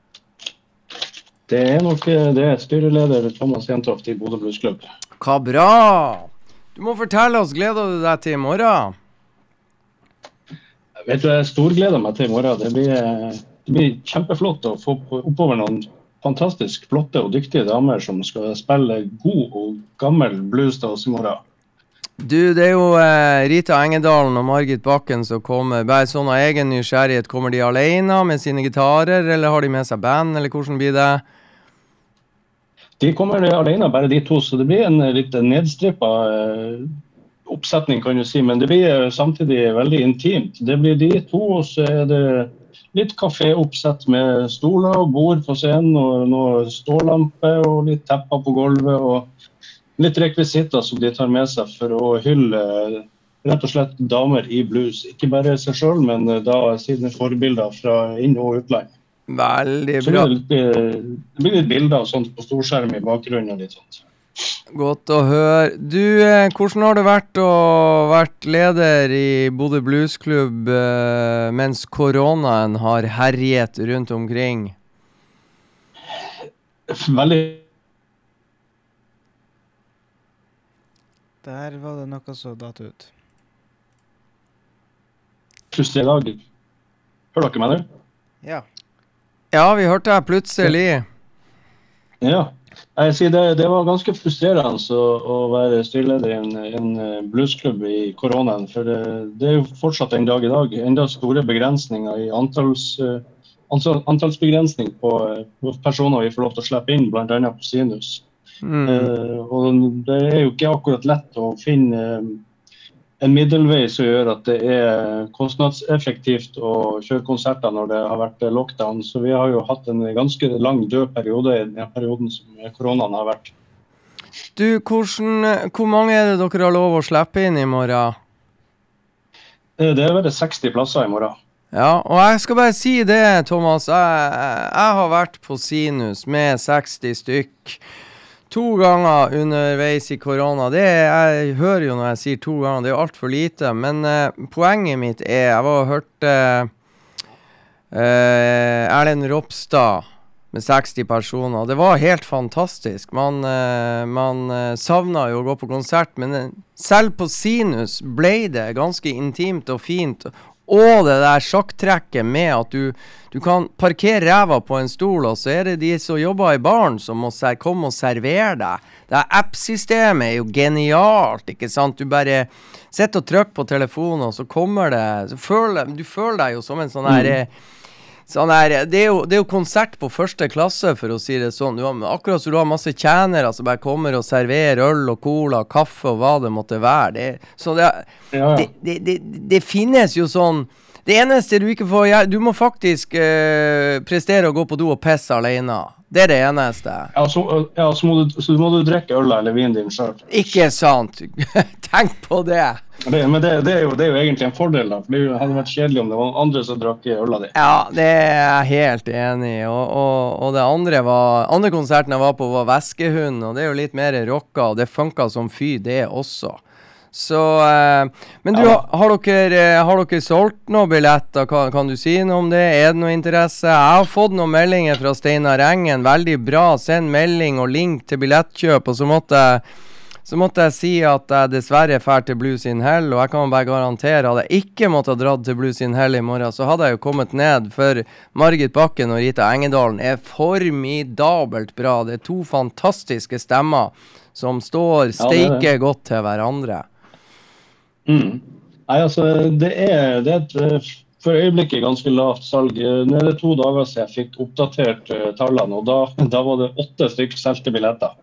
Det er nok eh, det er styreleder Thomas Jentoft i Bodø Bluesklubb. Hva bra. Du må fortelle oss, gleder du deg til i morgen? Vet du, Jeg storgleder meg til i morgen. Det blir, eh, det blir kjempeflott å få oppover noen fantastisk flotte og dyktige damer som skal spille god og gammel blues til oss i morgen. Du, det er jo eh, Rita Engedalen og Margit Bakken som kommer. Bare sånn av egen nysgjerrighet, kommer de alene med sine gitarer, eller har de med seg band, eller hvordan blir det? De kommer alene, bare de to, så det blir en litt nedstrippa eh, oppsetning, kan du si. Men det blir eh, samtidig veldig intimt. Det blir de to, og så er det litt kaféoppsett med stoler og bord på scenen, og noe stålampe og litt tepper på gulvet. og Litt rekvisitter som de tar med seg for å hylle rett og slett damer i blues. Ikke bare seg sjøl, men eh, da sine forbilder fra inn- og utland. Veldig Så bra. blir det, litt, eh, det blir litt bilder og sånt på storskjerm i bakgrunnen. og litt sånt. Godt å høre. Du, eh, hvordan har det vært å vært leder i Bodø Bluesklubb eh, mens koronaen har herjet rundt omkring? Veldig Der var det noe som datt ut. frustrerende. Hører dere meg nå? Ja. Ja, vi hørte deg plutselig. Ja. Det, det var ganske frustrerende å, være styreleder i en, en eh, bluesklubb i koronaen. For det, det er jo fortsatt en dag i dag enda store begrensninger i antalls, eh, antall, antallsbegrensning på, eh, på personer vi får lov til å slippe inn, bl.a. på Sinus. Mm. Uh, og det er jo ikke akkurat lett å finne eh, en middelvei som gjør at det er kostnadseffektivt å kjøre konserter når det har vært lockdown. Så vi har jo hatt en ganske lang død periode i den perioden som koronaen har vært. Du, hvordan, hvor mange er det dere har lov å slippe inn i morgen? Eh, Det er vel 60 plasser i morgen. Ja, og jeg skal bare si det, Thomas. Jeg, jeg har vært på Sinus med 60 stykk. To ganger underveis i korona. Det er, Jeg hører jo når jeg sier to ganger, det er jo altfor lite. Men eh, poenget mitt er Jeg var og hørte eh, Erlend Ropstad med 60 personer. Det var helt fantastisk. Man, uh, man uh, savna jo å gå på konsert, men eh, selv på Sinus ble det ganske intimt og fint. Og det der sjakktrekket med at du, du kan parkere ræva på en stol, og så er det de som jobber i baren som må komme og servere deg. Det her app-systemet er jo genialt, ikke sant. Du bare sitter og trykker på telefonen, og så kommer det så føler, Du føler deg jo som en sånn her eh, Sånn er, det, er jo, det er jo konsert på første klasse, for å si det sånn. Du har, akkurat som du har masse tjenere som bare kommer og serverer øl og cola, kaffe og hva det måtte være. Det, så det, Ja, det, det, det, det finnes jo sånn Det eneste du ikke får gjøre Du må faktisk uh, prestere å gå på do og pisse alene. Det er det eneste. Ja, så, ja, så, må du, så må du drikke øl eller vinen din sjøl. Ikke sant? Tenk på det. Det, men det, det, er jo, det er jo egentlig en fordel, da. For det hadde vært kjedelig om det var andre som drakk øla di. Ja, det er jeg helt enig i. Og, og, og det andre var Andre konserten jeg var på, var Væskehund, og det er jo litt mer rocka, og det funka som fy, det også. Så eh, Men du, Ja. har, dere, eh, har dere solgt noen billetter? Kan, kan du si noe om det? Er det noe interesse? Jeg har fått noen meldinger fra Steinar Engen. Veldig bra. Send melding og link til billettkjøp. Og så måtte jeg så måtte jeg si at jeg dessverre drar til Blues in Hell, og jeg kan bare garantere hadde jeg ikke måtte ha dratt til Blues in Hell i morgen, så hadde jeg jo kommet ned, for Margit Bakken og Rita Engedalen er formidabelt bra. Det er to fantastiske stemmer som står steike godt til hverandre. Mm. Nei, altså, det er, det er et eh, for øyeblikket ganske lavt salg. Eh, Nå er det to dager siden jeg fikk oppdatert eh, tallene, og da, da var det åtte stykker solgte billetter.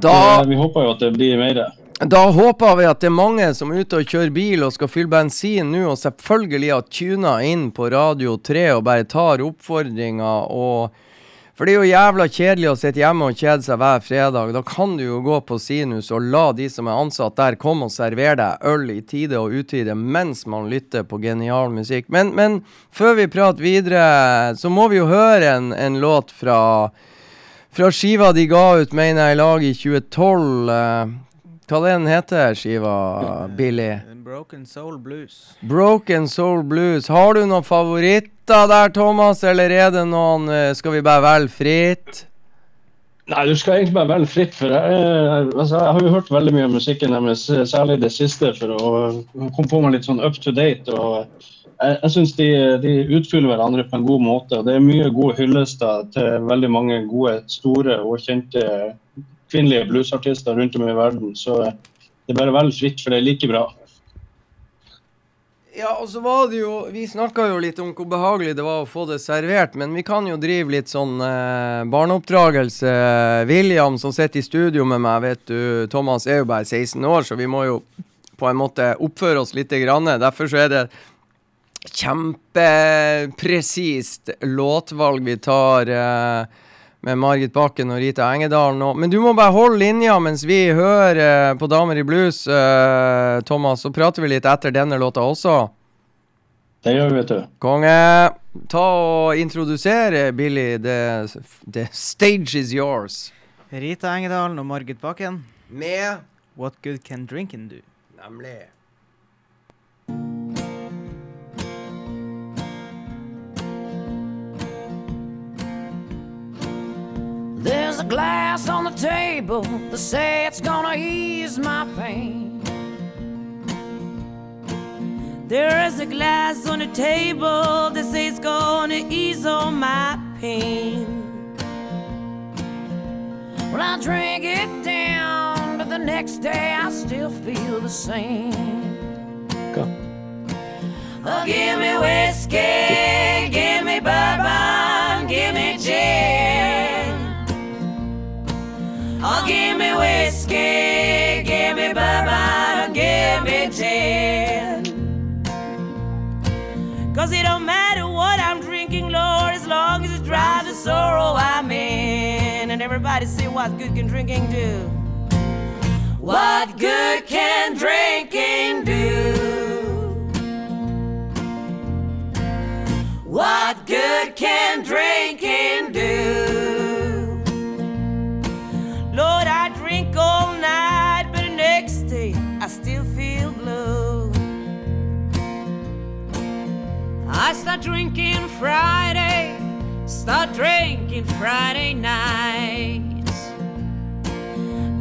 Da Vi håper jo at det blir mer. Da håper vi at det er mange som er ute og kjører bil og skal fylle bensin nå, og selvfølgelig har tuna inn på Radio 3 og bare tar oppfordringa og For det er jo jævla kjedelig å sitte hjemme og kjede seg hver fredag. Da kan du jo gå på Sinus og la de som er ansatt der, komme og servere deg øl i tide og utide mens man lytter på genial musikk. Men, men før vi prater videre, så må vi jo høre en, en låt fra fra skiva de ga ut, mener jeg, i lag i 2012. eh, hva det den heter, skiva, Billy? Broken Soul Blues. Broken Soul Blues. Har du noen favoritter der, Thomas, eller er det noen eh, Skal vi bare velge fritt? Nei, du skal egentlig bare velge fritt. for jeg, jeg, altså, jeg har jo hørt veldig mye av musikken deres, særlig det siste, for å komme på meg litt sånn up to date. og Jeg, jeg syns de, de utfyller hverandre på en god måte. og Det er mye gode hyllester til veldig mange gode, store og kjente kvinnelige bluesartister rundt om i verden. Så det er bare vel fritt, for det er like bra. Ja, og så var det jo Vi snakka jo litt om hvor behagelig det var å få det servert, men vi kan jo drive litt sånn eh, barneoppdragelse. William som sitter i studio med meg, vet du, Thomas er jo bare 16 år, så vi må jo på en måte oppføre oss litt. Grann. Derfor så er det kjempepresist låtvalg vi tar eh, med Margit Bakken og Rita Engedalen. Og, Men du må bare holde linja mens vi hører eh, på Damer i blues, uh, Thomas. Så prater vi litt etter denne låta også. Det gjør vi, vet du. Konge. Ta og introdusere Billy. The, the stage is yours. Rita Engedalen og Margit Bakken. Med What good can drinking do? Nemlig. There's a glass on the table that say it's gonna ease my pain. There is a glass on the table that says it's gonna ease all my pain. Well, I drink it down, but the next day I still feel the same. Go. Oh, give me whiskey, everybody say, what good can drinking do? What good can drinking do? What good can drinking do? Lord, I drink all night, but the next day I still feel blue. I start drinking Friday, start drinking Friday nights.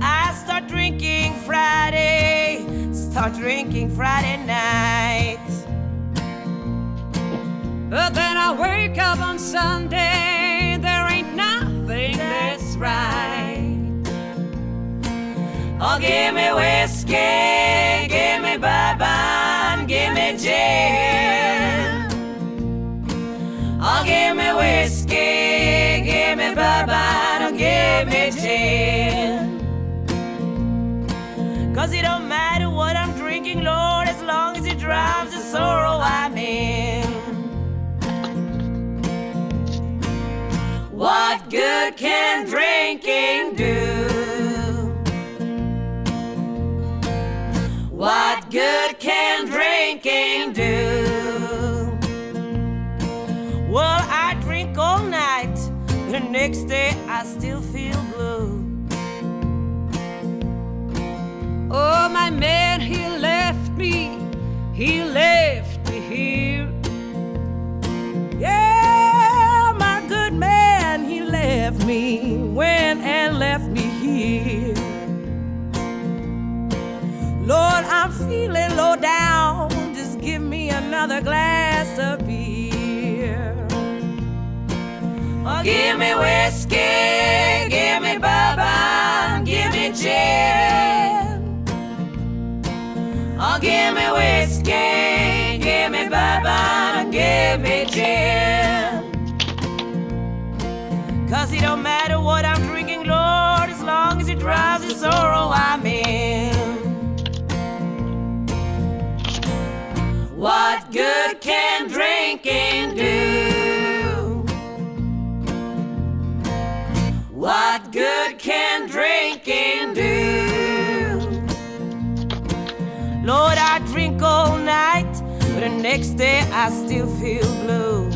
I start drinking Friday, start drinking Friday night. But then I wake up on Sunday, there ain't nothing that's right. Oh, give me whiskey, give me bourbon, give me gin. Give me whiskey, give me bourbon, oh, give me gin. Cause it don't matter what I'm drinking, Lord, as long as it drives the sorrow I'm in. What good can drinking do? What good can drinking do? Next day I still feel blue. Oh, my man, he left me. He left me here. Yeah, my good man, he left me, went and left me here. Lord, I'm feeling low down. Just give me another glass of beer. Oh, Give me whiskey, give me bourbon, give me gin. Oh, give me whiskey, give me bourbon, give me gin. Cause it don't matter what I'm drinking, Lord, as long as it drives the sorrow I'm in. What good can drinking good can drinking do? Lord, I drink all night, but the next day I still feel blue.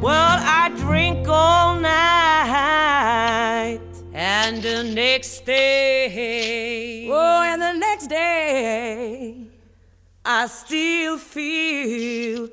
Well, I drink all night, And the next day, oh, and the next day I still feel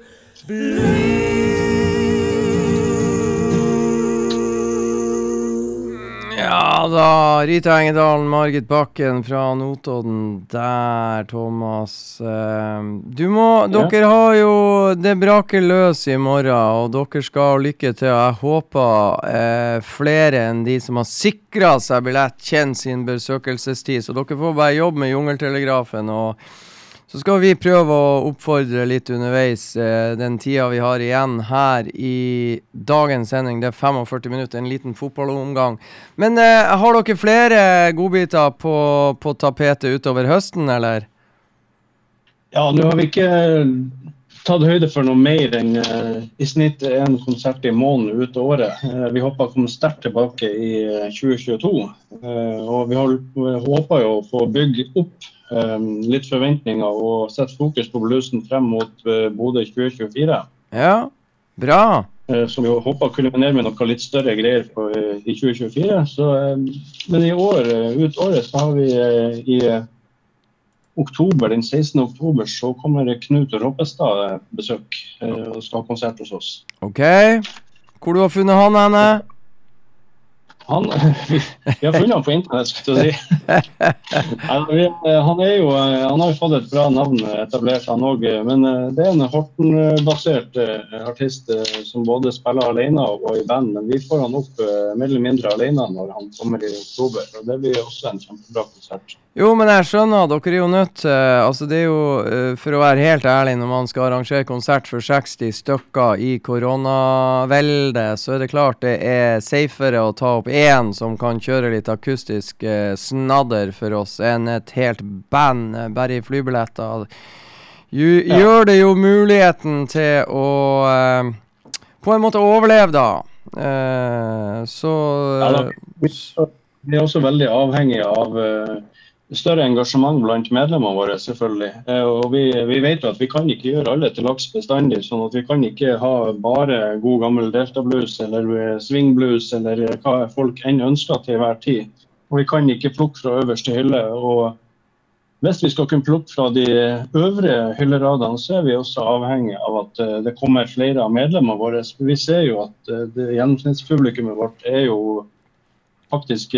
Ja da, Rita Engedalen, Margit Bakken fra Notodden der, Thomas. Eh, Du må Ja. Dere har jo Det braker løs i morgen, og dere skal lykke til. Jeg håper eh, flere enn de som har sikra seg billett, kjenner sin besøkelsestid. Så dere får bare jobbe med Jungeltelegrafen. og så skal vi prøve å oppfordre litt underveis eh, den tida vi har igjen her i dagens sending. Det er 45 minutter, en liten fotballomgang. Men eh, har dere flere godbiter på, på tapetet utover høsten, eller? Ja, nå har vi ikke tatt høyde for noe mer enn eh, i snitt én konsert i måneden ut året. Eh, vi håper å komme sterkt tilbake i eh, 2022. Eh, og vi vi håper jo å få bygge opp eh, litt forventninger og sette fokus på bluesen frem mot eh, Bodø 2024. Ja, bra. Eh, som vi håper å kulminere med noe litt større greier på, eh, i 2024. Så, men i år, ut året så har vi i oktober, den 16. oktober så kommer Knut Roppestad besøk og skal ha konsert hos oss. OK. Hvor du har funnet han henne? Han, vi, har funnet ham på internett, skulle jeg si. Eh, han, er jo, eh, han har jo fått et bra navn etablert, han òg. Men eh, det er en Horten-basert eh, artist eh, som både spiller alene og i band. Men vi får han opp eh, mer eller mindre alene når han kommer i oktober. Og det blir også en kjempebra konsert. Jo, men jeg skjønner, dere er jo nødt Altså, det er jo, eh, for å være helt ærlig, når man skal arrangere konsert for 60 stykker i koronaveldet, så er det klart det er safere å ta opp én som kan kjøre litt akustisk eh, snadder for oss, enn et helt band eh, bare i flybilletter. Ju, Ja. Gjør det jo muligheten til å eh, på en måte overleve, da. Eh, så Ja, da. Vi er også veldig avhengig av eh, større engasjement blant medlemmene våre, selvfølgelig. Eh, og vi, vi vet at vi kan ikke gjøre alle til laks bestandig. sånn at vi kan ikke ha bare god gammel delta-blues eller swingblues swing-blues eller eh, hva folk enn ønsker til hver tid. Og vi kan ikke plukke fra øverste hylle. og hvis vi skal kunne plukke fra de øvre hylleradene, så er vi også avhengig av at eh, det kommer flere av medlemmene våre. Vi ser jo at eh, det gjennomsnittspublikummet vårt er jo faktisk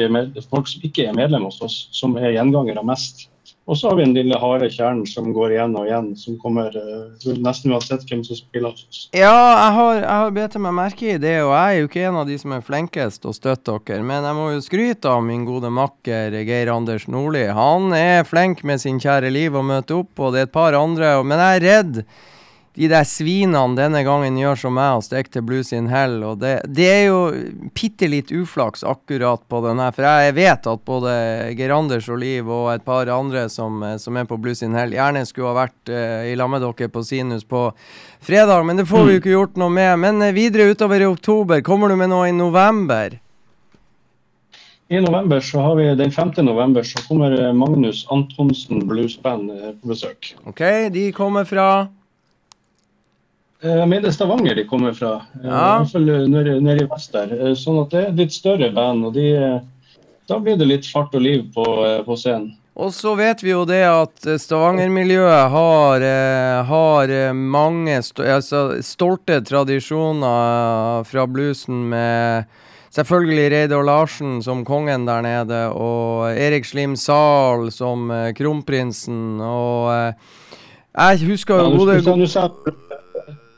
folk som ikke er medlem hos oss, som er gjengangere mest. Og så har vi den lille harde kjernen som går igjen og igjen, som kommer uh, nesten uansett hvem som spiller hos oss. Ja, jeg har, jeg har bedt meg merke i det, og jeg er jo ikke en av de som er flinkest å støtte dere. Men jeg må jo skryte av min gode makker Geir Anders Nordli. Han er flink med sin kjære liv å møte opp, og det er et par andre. Men jeg er redd de der svinene denne gangen gjør som meg og stikker til Blues in Hell. Og det, det er jo bitte litt uflaks akkurat på den her, for jeg vet at både Geir Anders og Liv og et par andre som, som er på Blues in Hell, gjerne skulle ha vært eh, i lag med dere på Sinus på fredag, men det får vi jo ikke gjort noe med. Men eh, videre utover i oktober, kommer du med noe i november? I november så har vi, Den 5. november så kommer eh, Magnus Antonsen Bluesband eh, på besøk. OK, de kommer fra Eh, Jeg mener Stavanger de kommer fra. eh, Ja. Nede, nede i vest der. Eh, Sånn at det er litt større band. og de, Da blir det litt fart og liv på, på scenen. Og så vet vi jo det at Stavanger-miljøet har, har mange altså, stolte tradisjoner fra bluesen med selvfølgelig Reidar Larsen som kongen der nede, og Erik Slim Zahl som kronprinsen, og Jeg husker Ja, jo du-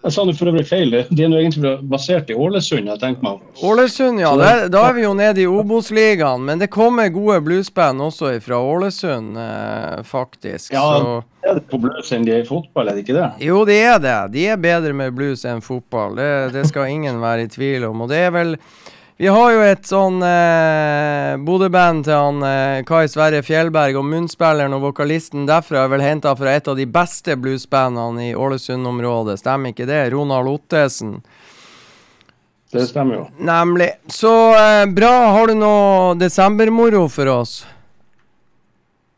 Jeg sa det for øvrig feil. De er nå egentlig basert i Ålesund. jeg tenker meg. Ålesund, ja. Der, da er vi jo nede i Obos-ligaen. Men det kommer gode bluesband også fra Ålesund, eh, faktisk. Ja, så Er det på blues enn de er i fotball, er det ikke det? Jo, det er det. De er bedre med blues enn fotball. Det, det skal ingen være i tvil om. Og det er vel Vi har jo et sånn eh, Bodø-band til han eh, Kai Sverre Fjellberg, og munnspilleren og vokalisten derfra er vel henta fra et av de beste bluesbandene i Ålesund-området. Stemmer ikke det? Ronald Ottesen. Det stemmer jo. Nemlig. Så eh, bra. Har du noe desembermoro for oss?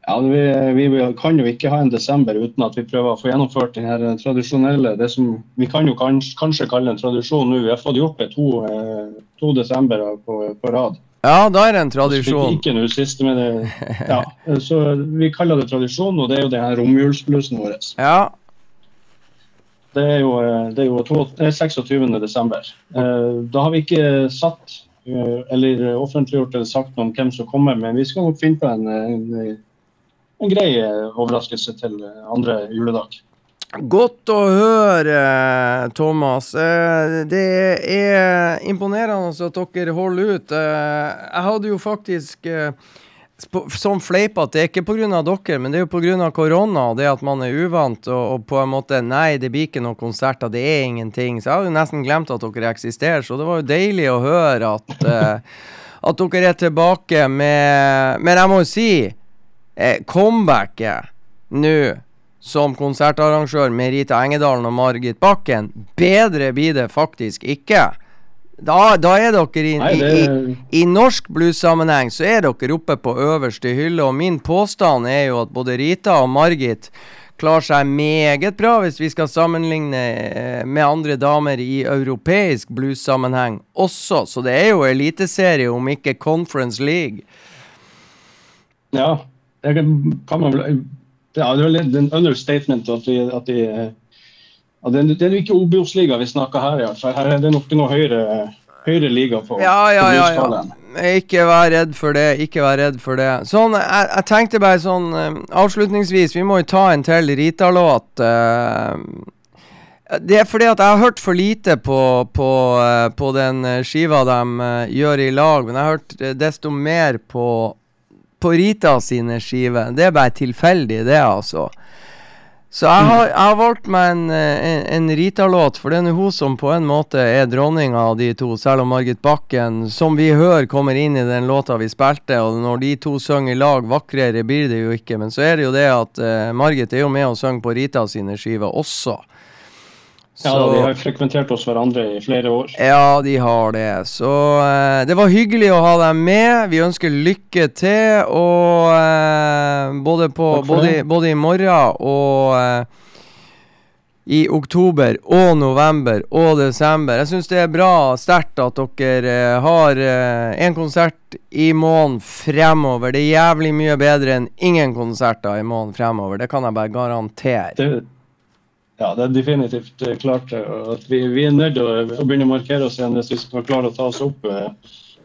Ja, vi, vi, kan jo ikke ha en desember uten at vi prøver å få gjennomført den her tradisjonelle det som Vi kan jo kanskje, kanskje kalle en tradisjon nå. Vi har fått gjort det to, eh, to desemberer på, på rad. Ja, da er det en tradisjon. Ikke nå siste, men det, ja. Så vi kaller det tradisjon, og det er jo den her romjulsbluesen vår. Ja. Det er jo, eh, det er jo to, det er 26. desember. Eh, Da har vi ikke satt eh, eller offentliggjort eller sagt noe om hvem som kommer, men vi skal nok finne på en, en, en grei eh, overraskelse til eh, andre juledag. Godt å høre, Thomas. Eh, Det er imponerende at dere holder ut. Jeg hadde jo faktisk som fleipete, det er ikke pga. dere, men det er jo pga. korona og det at man er uvant og, og på en måte Nei, det blir ikke noen konserter, det er ingenting. Så jeg hadde jo nesten glemt at dere eksisterer, så det var jo deilig å høre at, at dere er tilbake med Men jeg må jo si, eh, comebacket nå som konsertarrangør med Rita Engedalen og Margit Bakken. Bedre blir det faktisk ikke. Da, da er dere i, Nei, det i, i norsk bluessammenheng så er dere oppe på øverste hylle, og min påstand er jo at både Rita og Margit klarer seg meget bra hvis vi skal sammenligne eh, med andre damer i europeisk bluessammenheng også. Så det er jo eliteserie, om ikke Conference League. Ja, det kan man vel Ja, det er vel en understatement at vi, at de ja, det, det er ikke Obos-liga vi snakker her, i hvert fall. Her er det nok noe høyere, høyere liga på, Ja, ja, ja, ja. Ikke vær redd for det. Ikke vær redd for det. Sånn, jeg, jeg tenkte bare sånn eh, Avslutningsvis, vi må jo ta en til Rita-låt. eh. det er fordi at jeg har hørt for lite på, på, eh, på den skiva de gjør i lag, men jeg har hørt desto mer på, på Rita sine skiver. Det er bare tilfeldig, det, altså. Så jeg har, jeg har valgt meg en, en Rita-låt, for det er hun som på en måte er dronninga av de to, selv om Margit Bakken, som vi hører, kommer inn i den låta vi spilte, og når de to synger i lag, vakrere blir det jo ikke. Men så er det jo det at uh, Margit er jo med og synger på Rita sine skiver også. Ja, de har frekventert oss hverandre i flere år. Ja, de har det. Så eh, det var hyggelig å ha deg med. Vi ønsker lykke til. Og eh, både, på, både, både i morgen og eh, i oktober og november og desember. Jeg syns det er bra sterkt at dere eh, har én konsert i måneden fremover. Det er jævlig mye bedre enn ingen konserter i måneden fremover. Det kan jeg bare garantere. Det, ja, det er definitivt eh, klart eh, at vi, vi er nødt til å, begynne å markere oss igjen hvis vi skal klare å ta oss opp eh,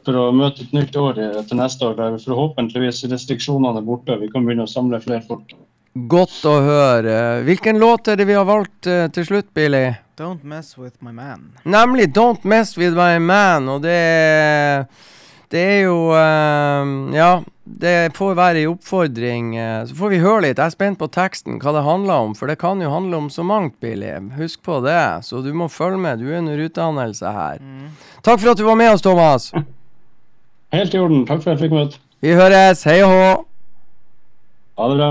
for å møte et nytt år til neste år, der forhåpentligvis restriksjonene er borte. Vi kan begynne å samle flere folk. Godt å høre. Hvilken låt er det vi har valgt til slutt, Billy? Don't mess with my man. Nemlig 'Don't Mess With My Man', og det Det er jo eh, Ja, det får være en oppfordring. eh, så får vi høre litt. Jeg er spent på teksten, hva det handler om, for det kan jo handle om så mangt, Billy. Husk på det. Så du må følge med. Du er under utdannelse her. Takk for at du var med oss, Thomas. Helt i orden. Takk for at jeg fikk møte. Vi høres. Hei og hå. Ha det bra.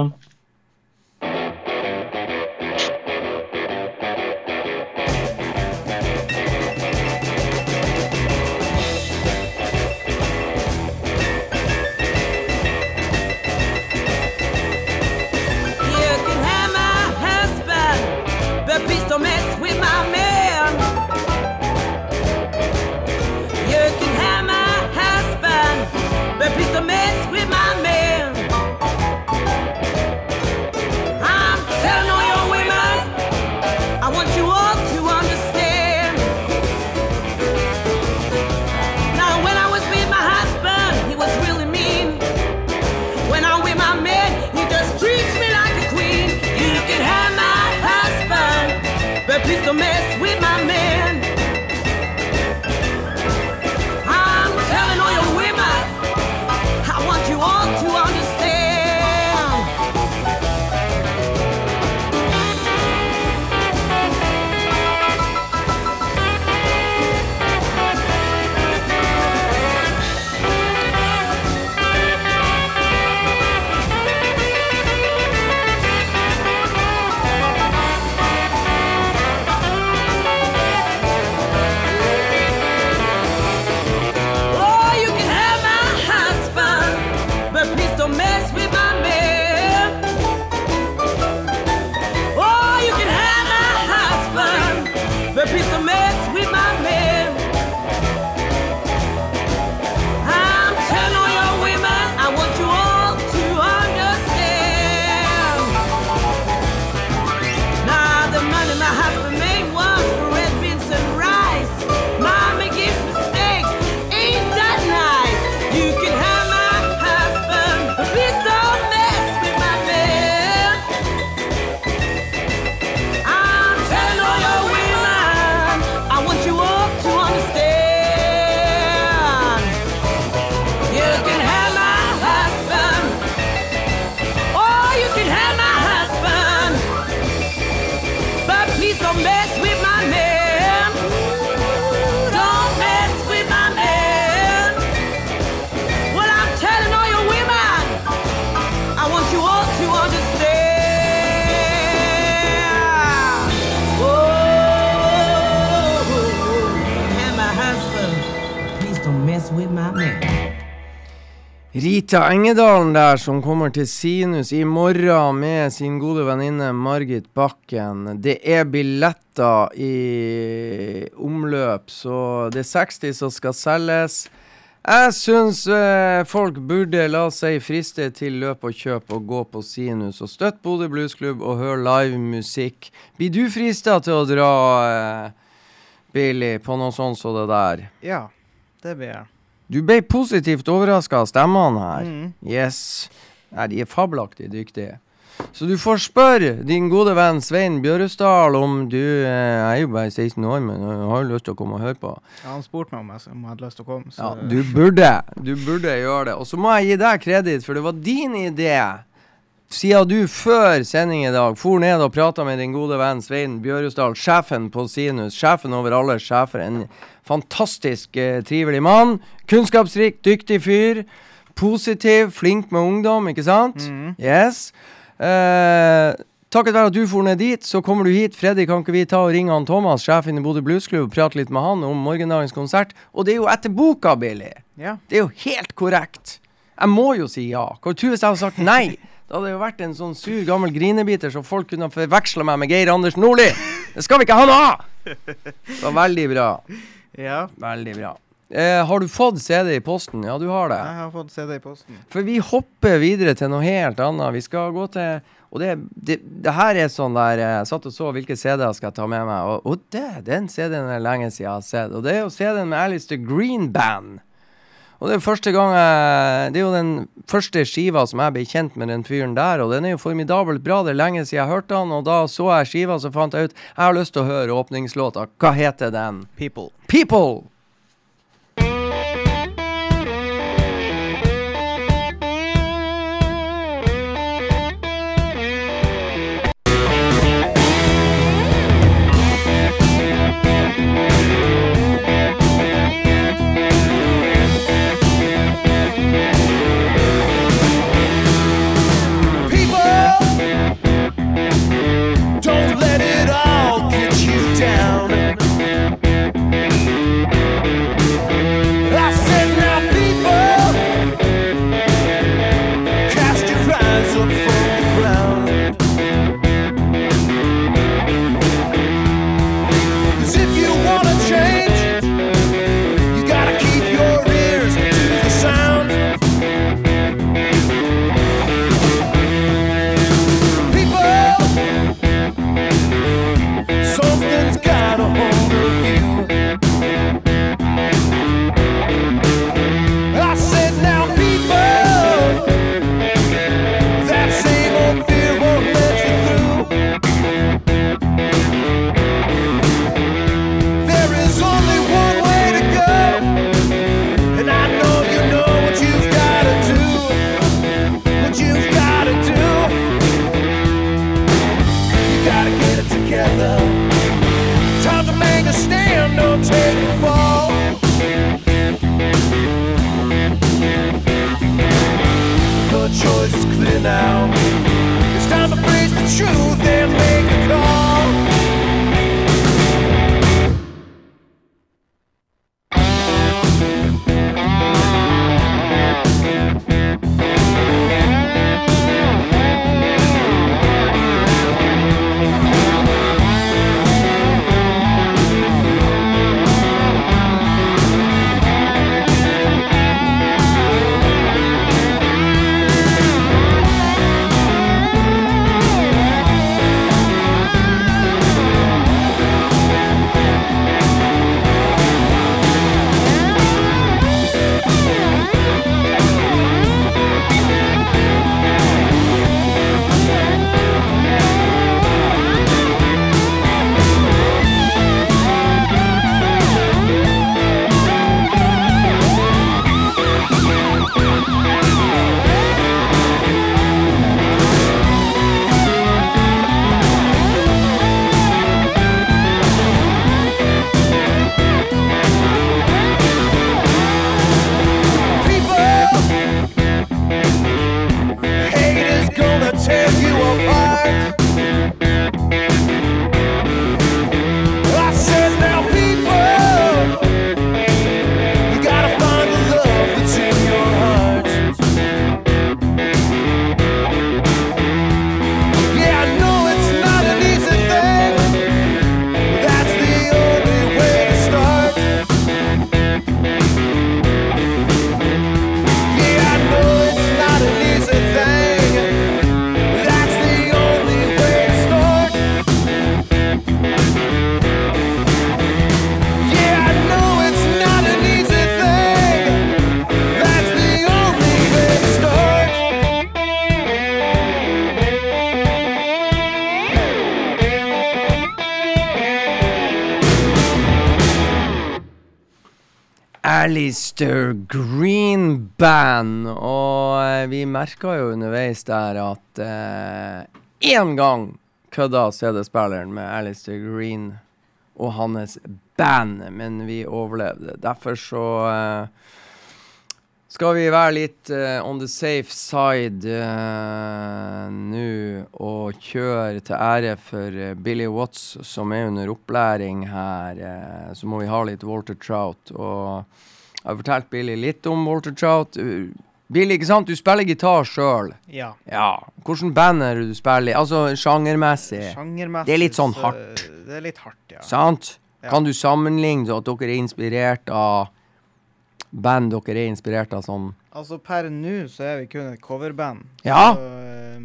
Rita Engedalen der, som kommer til Sinus i morgen med sin gode venninne Margit Bakken. Det er billetter i omløp, så det er 60 som skal selges. Jeg syns eh, folk burde la seg friste til løp og kjøp og gå på Sinus og støtte Bodø Bluesklubb og høre live musikk. Blir du frista til å dra, eh, Billy, på noe sånt som det der? Ja, det blir jeg. Du ble positivt overraska av stemmene her. Mm. Yes. Nei, de er fabelaktig dyktige. Så du får spørre din gode venn Svein Bjørresdal om du eh, er jo bare 16 år, men jeg har jo lyst til å komme og høre på. Ja, han spurte meg om jeg, om jeg hadde lyst til å komme. Så Ja, du burde. Du burde gjøre det. Og så må jeg gi deg kreditt, for det var din idé. Siden du før sending i dag for ned og prata med din gode venn Svein Bjørusdal, sjefen på Sinus, sjefen over alle sjefer, en fantastisk eh, trivelig mann. Kunnskapsrik, dyktig fyr. Positiv, flink med ungdom, ikke sant? Mm. Yes. Eh, takket være at du for ned dit, så kommer du hit. Freddy, kan ikke vi ta og ringe han Thomas, sjefen i Bodø Bluesklubb, og prate litt med han om morgendagens konsert? Og det er jo etter boka, Billy. Ja. Det er jo helt korrekt. Jeg må jo si ja. Hva tror du hvis jeg hadde sagt nei? Da hadde jo vært en sånn sur, gammel grinebiter som folk kunne forveksla meg med Geir Anders Nordli. Det skal vi ikke ha noe av! Det var veldig bra. ja. Veldig bra. Eh, har du fått CD i posten? Ja, du har det. Jeg har fått CD i posten. For vi hopper videre til noe helt annet. Vi skal gå til Og det, det, det her er sånn der eh, Jeg satt og så hvilke CD-er skal jeg ta med meg. Og, og det, den CD-en er lenge siden jeg har sett. Og det er jo CD-en med Alistair Green Band. Og det er første gang jeg, Det er jo den første skiva som jeg ble kjent med den fyren der, og den er jo formidabelt bra. Det er lenge siden jeg hørte han, og da så jeg skiva, så fant jeg ut Jeg har lyst til å høre åpningslåta. Hva heter den? People. People! Merka jo underveis der at én gang kødda CD-spilleren med Alistair Green og hans band, men vi overlevde. Derfor så eh, skal vi være litt uh, on the safe side uh, nå og kjøre til ære for uh, Billy Watts, som er under opplæring her. eh, så må vi ha litt Walter Trout. Og jeg har fortalt Billy litt om Walter Trout. Billy, ikke sant? Du spiller gitar sjøl. Ja. Ja. Hvilket band er det du spiller i? Altså sjangermessig. Sjangermessig Det er litt sånn så- hardt. Det er litt hardt, ja. Sant? Ja. Kan du sammenligne at dere er inspirert av band dere er inspirert av sånn Altså, per nå så er vi kun et coverband. Ja. Så, eh,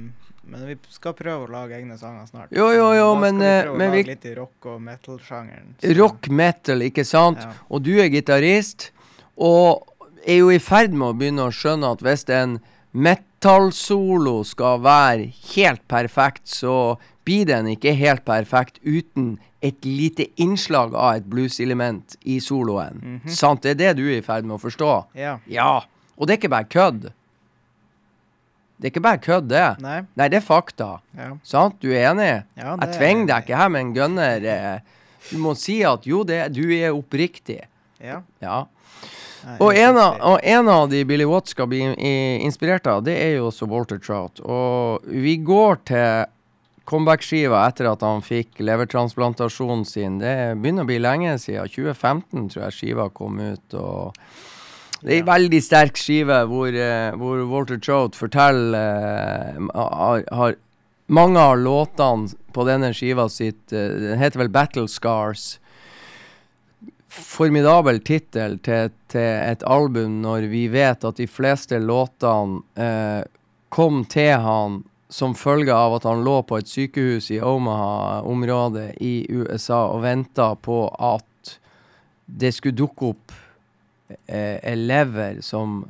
men vi skal prøve å lage egne sanger snart. Jo, jo, jo, da men, skal vi prøve prøve å lage vi- litt i rock- og metal-sjangeren. rock metal, ikke sant? Ja. Og du er gitarist, og er jo i ferd med å begynne å skjønne at hvis en metal-solo skal være helt perfekt, så blir den ikke helt perfekt uten et lite innslag av et blues-element i soloen. Mhm. Sant? Det er det du er i ferd med å forstå? Ja. Ja. Og det er ikke bare kødd. Det er ikke bare kødd, det. Nei. Nei, det er fakta. Ja. Sant? Du er enig? Ja, Jeg det er tvinger deg ikke her med en gunner. eh. Du må si at jo, det, du er oppriktig. Ja. Ja. Og en, av, og en av de Billy Watts skal bli inspirert av, det er jo også Walter Trout. Og vi går til comeback-skiva etter at han fikk levertransplantasjonen sin. Det begynner å bli lenge siden. 2015 tror jeg skiva kom ut. og det er en veldig sterk skive hvor, eh, hvor Walter Trout forteller eh, har, har Mange av låtene på denne skiva sitt eh, Den heter vel Battle Scars formidabel tittel til, til et album når vi vet at de fleste låtene eh, kom til han som følge av at han lå på et sykehus i Omaha-området i USA og venta på at det skulle dukke opp eh, lever som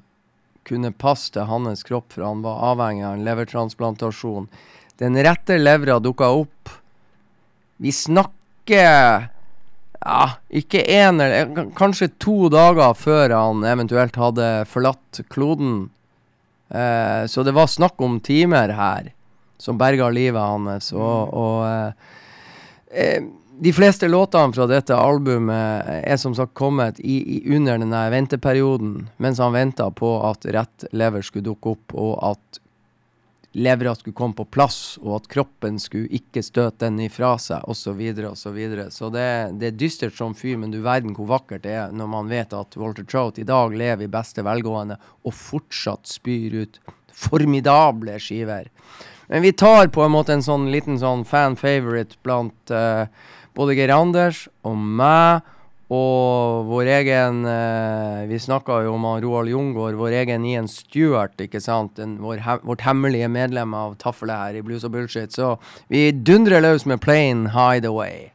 kunne passe til hans kropp, for han var avhengig av en levertransplantasjon. Den rette levra dukka opp. Vi snakker ja, ikke én eller kanskje to dager før han eventuelt hadde forlatt kloden. Eh, så det var snakk om timer her som berga livet hans. Og, og eh, eh, de fleste låtene fra dette albumet er som sagt kommet i, i under denne venteperioden, mens han venta på at rett lever skulle dukke opp, og at levra skulle komme på plass, og at kroppen skulle ikke støte den ifra seg, osv., Så, videre, og så, videre. så det, det er dystert som fy, men du verden hvor vakkert det er når man vet at Walter Trout i dag lever i beste velgående og fortsatt spyr ut formidable skiver. Men vi tar på en måte en sånn liten sånn fan favorite blant uh, både Geir Anders og meg og vår egen eh, Vi snakka jo om Roald Jungård, vår egen Ian Stewart, ikke sant? En, vår, he- vårt hemmelige medlem av taffelet her i Blues og Bullshit. Så vi dundrer løs med Plain Hideaway.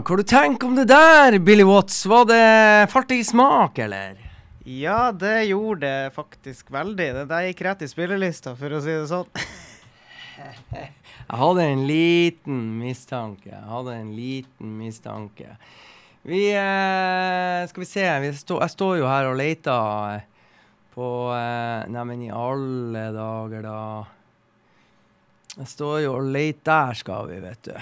Hva du tenker om det der, Billy Watts? Var det falt i smak, eller? Ja, det gjorde det faktisk veldig. Det der gikk rett i spillelista, for å si det sånn. Jeg hadde en liten mistanke. Jeg hadde en liten mistanke. Vi eh, Skal vi se. Vi stå, jeg står jo her og leter eh, på eh, Neimen, i alle dager, da. Jeg står jo og leter Der skal vi, vet du.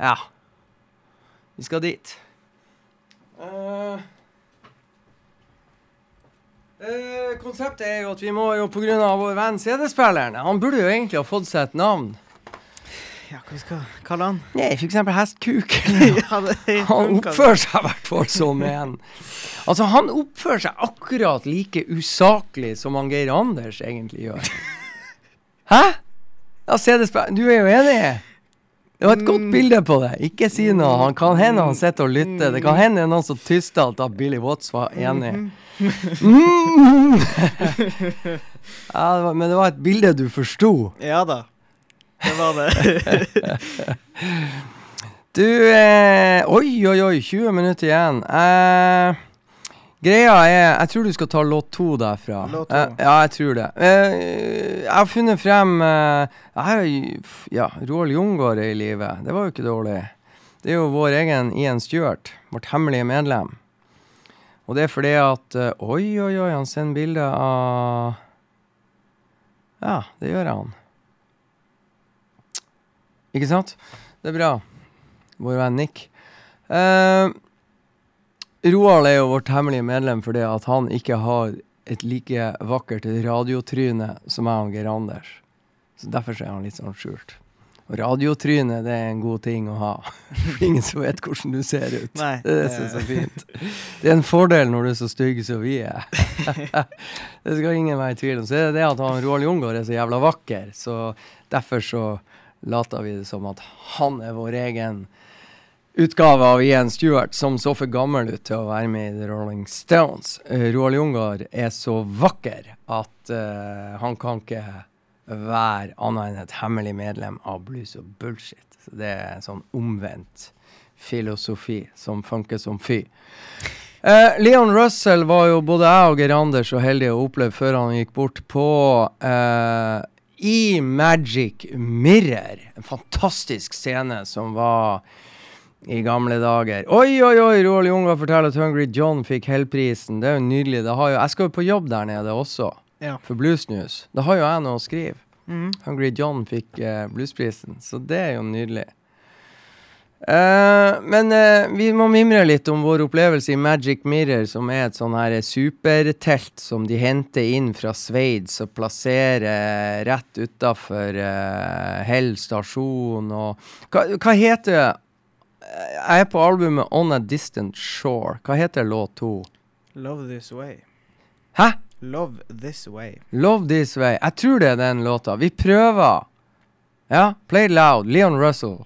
Ja. Vi skal dit. Uh, uh, konseptet er jo at vi må jo pga. vår venn CD-spilleren Han burde jo egentlig ha fått seg et navn. Ja, hva vi skal kalle han? Nei, for eksempel Hestkuk. ja, Han oppfører seg i hvert fall som en Altså, han oppfører seg akkurat like usaklig som han Geir Anders egentlig gjør. Hæ? Ja, CD-spilleren Du er jo enig? Det var et godt bilde på det. Ikke si noe. Han kan hende han sitter og lytter. Det kan hende noen som tyster at da Billy Watts var enig. Mm. ja, det var, men det var et bilde du forsto. Ja da. Det var det. Du eh, Oi, oi, oi. 20 minutter igjen. Eh, greia er Jeg tror du skal ta låt to derfra. Låt to. Eh, ja, jeg tror det. Eh, jeg har funnet frem eh, Jeg har Ja, Roald Jungård i live. Det var jo ikke dårlig. Det er jo vår egen Ian Stewart. Vårt hemmelige medlem. Og det er fordi at eh, Oi, oi, oi, han sender bilde av Ja, det gjør han. Ikke sant? Det er bra. Vår venn Nick. Eh, Roald er jo vårt hemmelige medlem fordi at han ikke har et like vakkert radiotryne som jeg og Geir Anders. Så Derfor er han litt sånn skjult. Og radiotryne det er en god ting å ha. Ingen som vet hvordan du ser ut. Nei, det er er så fint. Det er en fordel når du er så stygg som vi er. det skal ingen være i tvil om. Så er det det at han Roald Jungård er så jævla vakker, så derfor så later vi det som at han er vår egen utgave av Ian Stewart, som så for gammel ut til å være med i The Rolling Stones. Uh, Roald Jungård er så vakker at uh, han kan ikke være annet enn et hemmelig medlem av Blues og Bullshit. Så det er en sånn omvendt filosofi som funker som fy. Uh, Leon Russell var jo både jeg og Geir Anders så heldige å oppleve før han gikk bort på uh, i Magic Mirror. En fantastisk scene som var i gamle dager. Oi, oi, oi! Roald Junga forteller at Hungry John fikk Hellprisen. Det er jo nydelig. Det har jo, jeg skal jo på jobb der nede også, Ja. for Blues News. Da har jo jeg noe å skrive. Mm. Hungry John fikk eh, bluesprisen, så det er jo nydelig. Uh, men uh, vi må mimre litt om vår opplevelse i Magic Mirror, som er et sånn her supertelt som de henter inn fra Sveits og plasserer rett utafor uh, Hell stasjon og hva, hva heter Jeg er på albumet On a Distant Shore. Hva heter låt to? Love This Way. Hæ? Love This Way. Love This Way. Jeg tror det er den låta. Vi prøver. Ja, play loud. Leon Russell.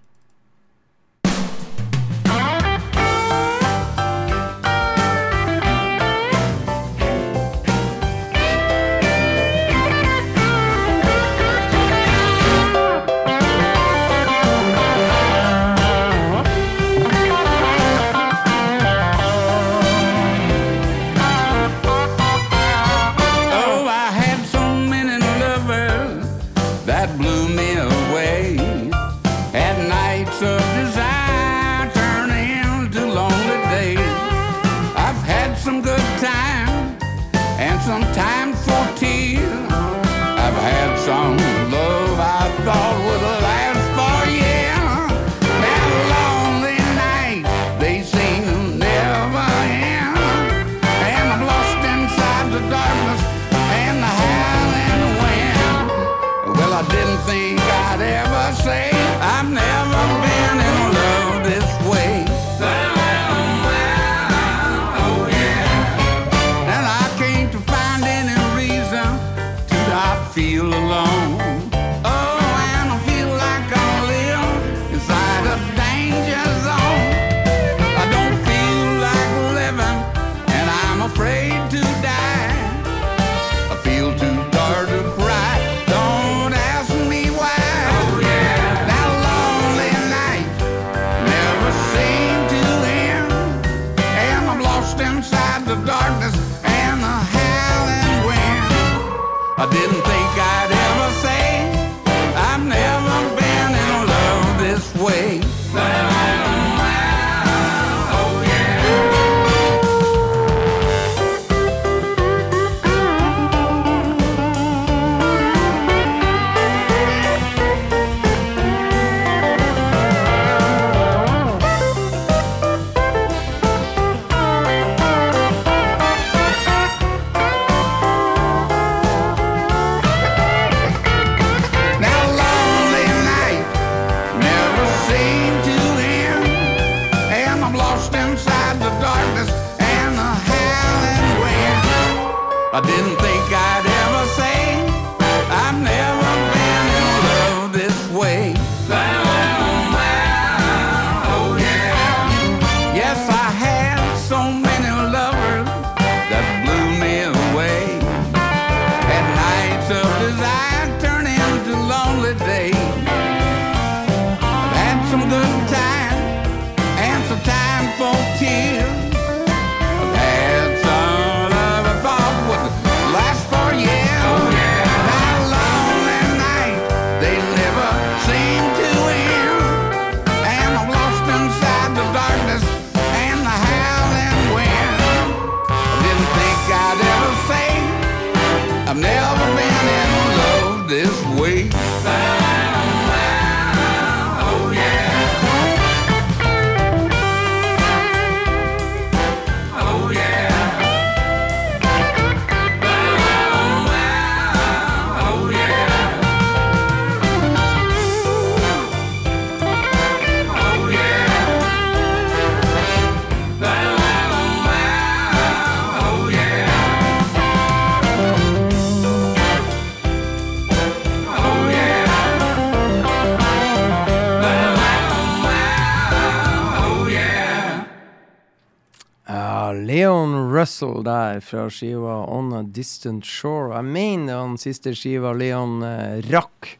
Russell der fra skiva On a Distant Shore. Jeg mener den siste skiva Leon eh, rakk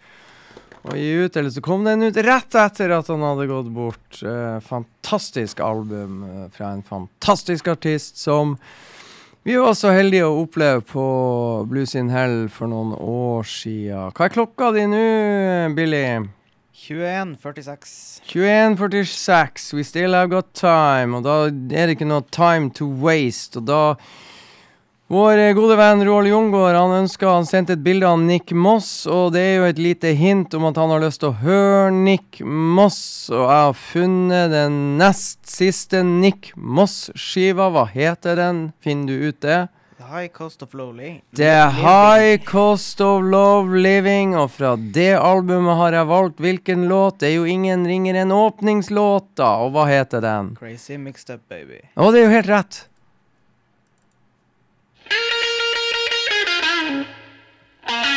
å gi ut, eller så kom den ut rett etter at han hadde gått bort. Eh, fantastisk album eh, fra en fantastisk artist som vi var så heldige å oppleve på Blues in Hell for noen år sia. Hva er klokka di nå, Billy? 21.46. 21.46, we still have got time, og da er det ikke noe time to waste, og da Vår gode venn Roald Jungård han ønska Han sendte et bilde av Nick Moss, og det er jo et lite hint om at han har lyst til å høre Nick Moss. Og jeg har funnet den nest siste Nick Moss-skiva. Hva heter den? Finner du ut det? The High Cost of Lowly. The High Cost of Love Living, og fra det albumet har jeg valgt hvilken låt. Det er jo ingen ringer enn åpningslåt, da. Og hva heter den? Crazy Mixed Up Baby. Å, det er jo helt rett. Thank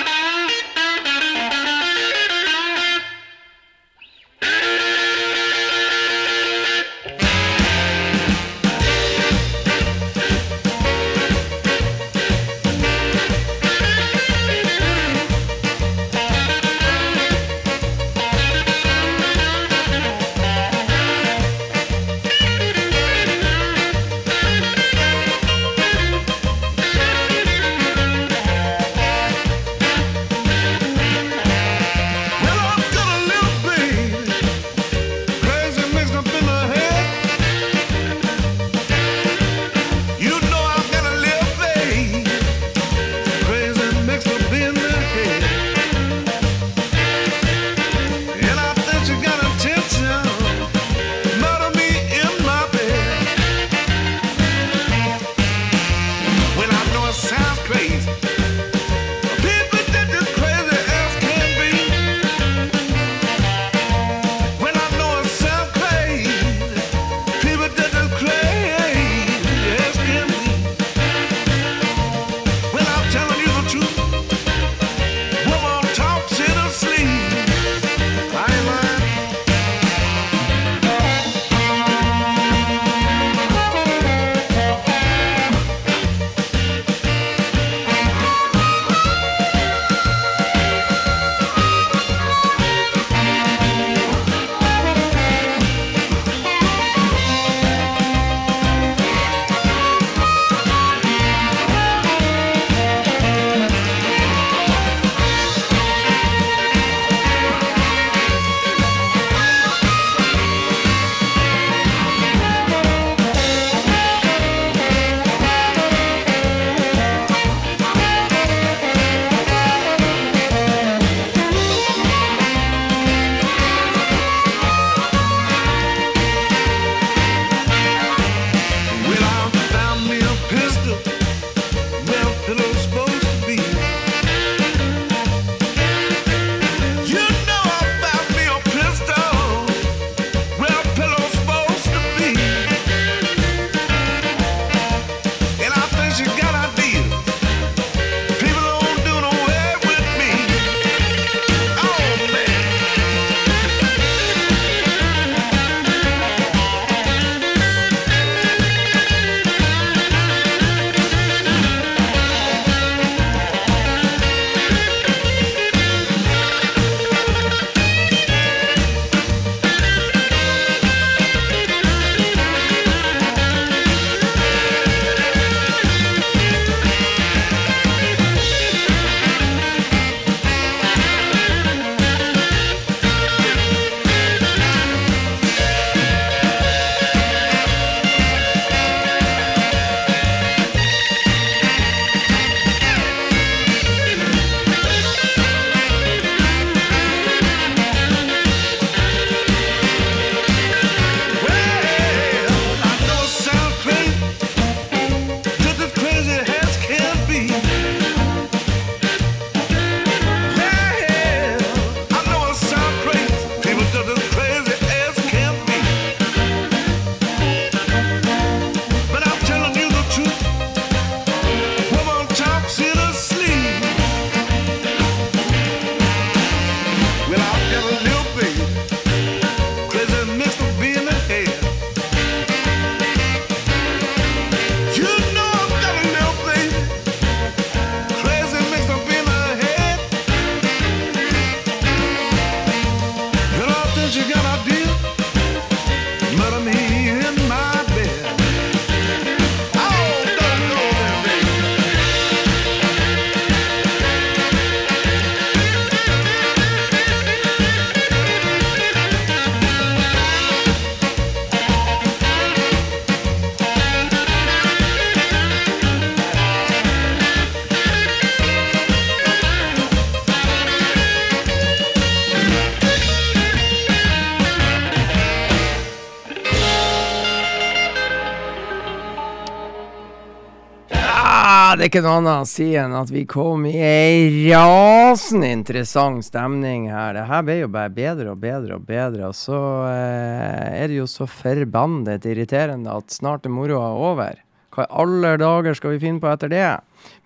det er ikke noe annet å si enn at vi kom i ei rasende interessant stemning her. Det her ble jo bare bedre og bedre og bedre, og så eh, er det jo så forbandet irriterende at snart er moroa over. Hva i alle dager skal vi finne på etter det?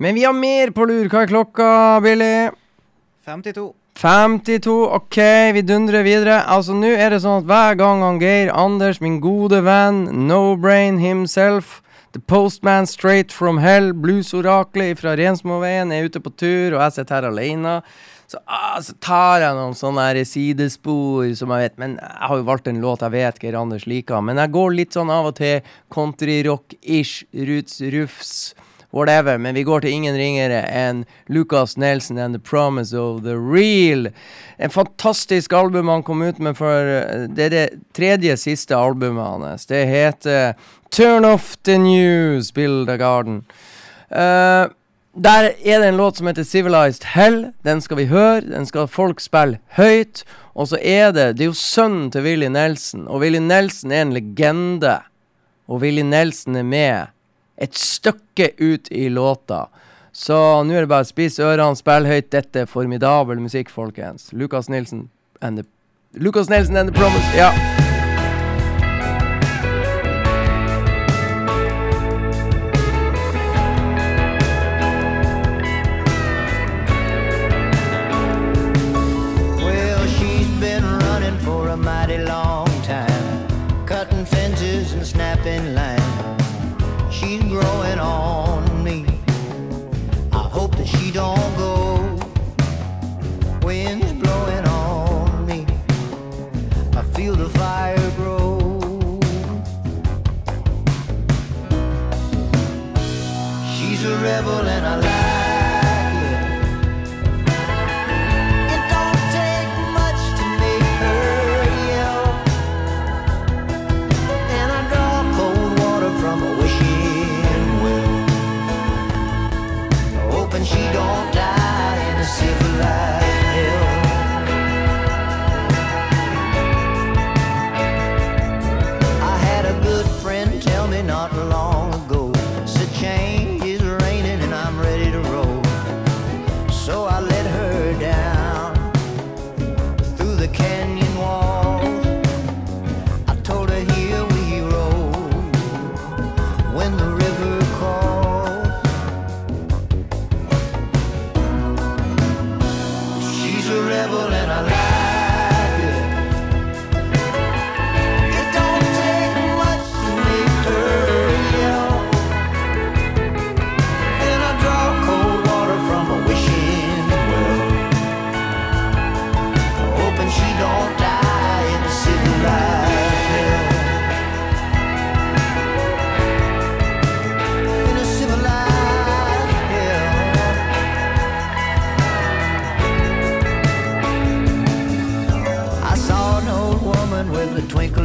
Men vi har mer på lur. Hva er klokka, Billy? 52. 52, OK, vi dundrer videre. Altså, nå er det sånn at hver gang han Geir Anders, min gode venn, no brain himself, The Postman Straight From Hell, bluesoraklet fra Rensmoveien, er ute på tur, og jeg sitter her alene. Så, ah, så tar jeg noen sånne sidespor som jeg vet Men jeg har jo valgt en låt jeg vet Geir Anders liker. Men jeg går litt sånn av og til countryrock-ish, roots, rufs whatever. Men vi går til ingen ringere enn Lucas Nelson and The Promise of the Real. En fantastisk album han kom ut med for eh, Det er det tredje siste albumet hans. Det heter Turn Off The News, Build a Garden. Uh, der er det en låt som heter Civilized Hell. Den skal vi høre. Den skal folk spille høyt. Og så er det Det er jo sønnen til Willy Nelson, og Willy Nelson er en legende. Og Willy Nelson er med et stykke ut i låta. Så nå er det bare å spise ørene, spille høyt. Dette er formidabel musikk, folkens. Lucas Nilsen and the Lucas Nelson and the Promise. Ja. devil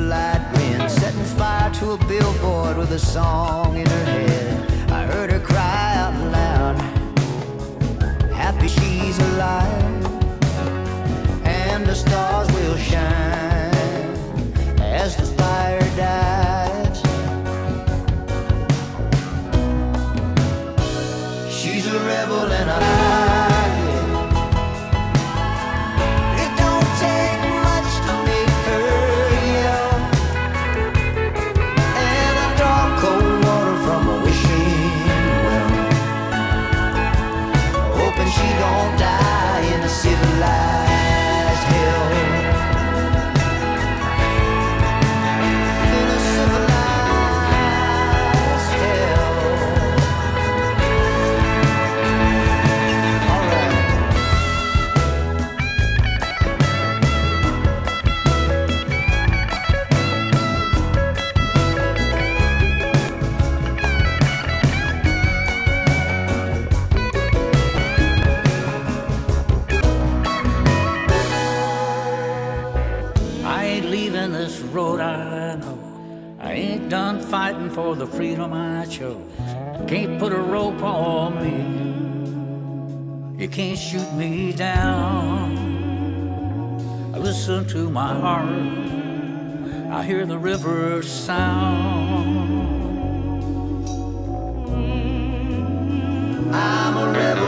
twinkle-eyed grin setting fire to a billboard with a song in her head. I heard her cry out loud, happy she's alive, and the stars will shine for the freedom I chose. Can't put a rope on me. You can't shoot me down. I listen to my heart. I hear the river sound. I'm a rebel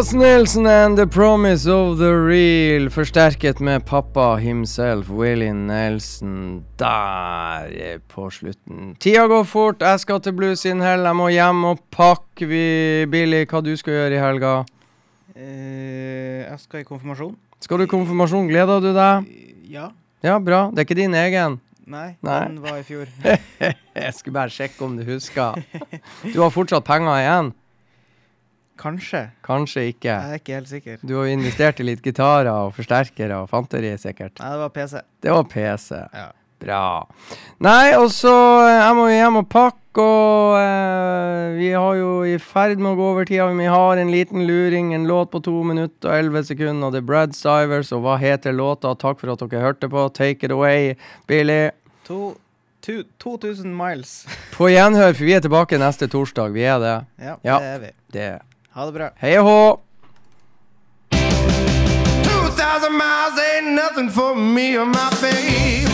Lucas Nelson and The Promise of the Real, forsterket med pappa himself, Willie Nelson, der eh, på slutten. Tida går fort, jeg skal til Blues in Hell, jeg må hjem og pakke. Vi, Billy, hva du skal gjøre i helga? Eh, jeg skal i konfirmasjon. Skal du i konfirmasjon, gleder du deg? Ja. Ja, bra. Det er ikke din egen? Nei, Nei. den var i fjor. jeg skulle bare sjekke om du husker. Du har fortsatt penger igjen? Kanskje. Kanskje ikke. Jeg er ikke helt sikker. Du har jo investert i litt gitarer og forsterkere og fanteri, sikkert. Nei, det var PC. Det var PC. Ja. Bra. Nei, og så eh, Jeg må hjem og pakke, og eh, vi har jo i ferd med å gå over tida. Vi har en liten luring, en låt på to minutter og elleve sekunder, og det er Brad Stivers. Og hva heter låta? Takk for at dere hørte på. Take it away, Billy. To, to, 2000 miles. På gjenhør, for vi er tilbake neste torsdag. Vi er det. Ja, Ja. det er vi. det. Ha det bra. Hei og hå! 2,000 miles ain't nothing for me or my babe.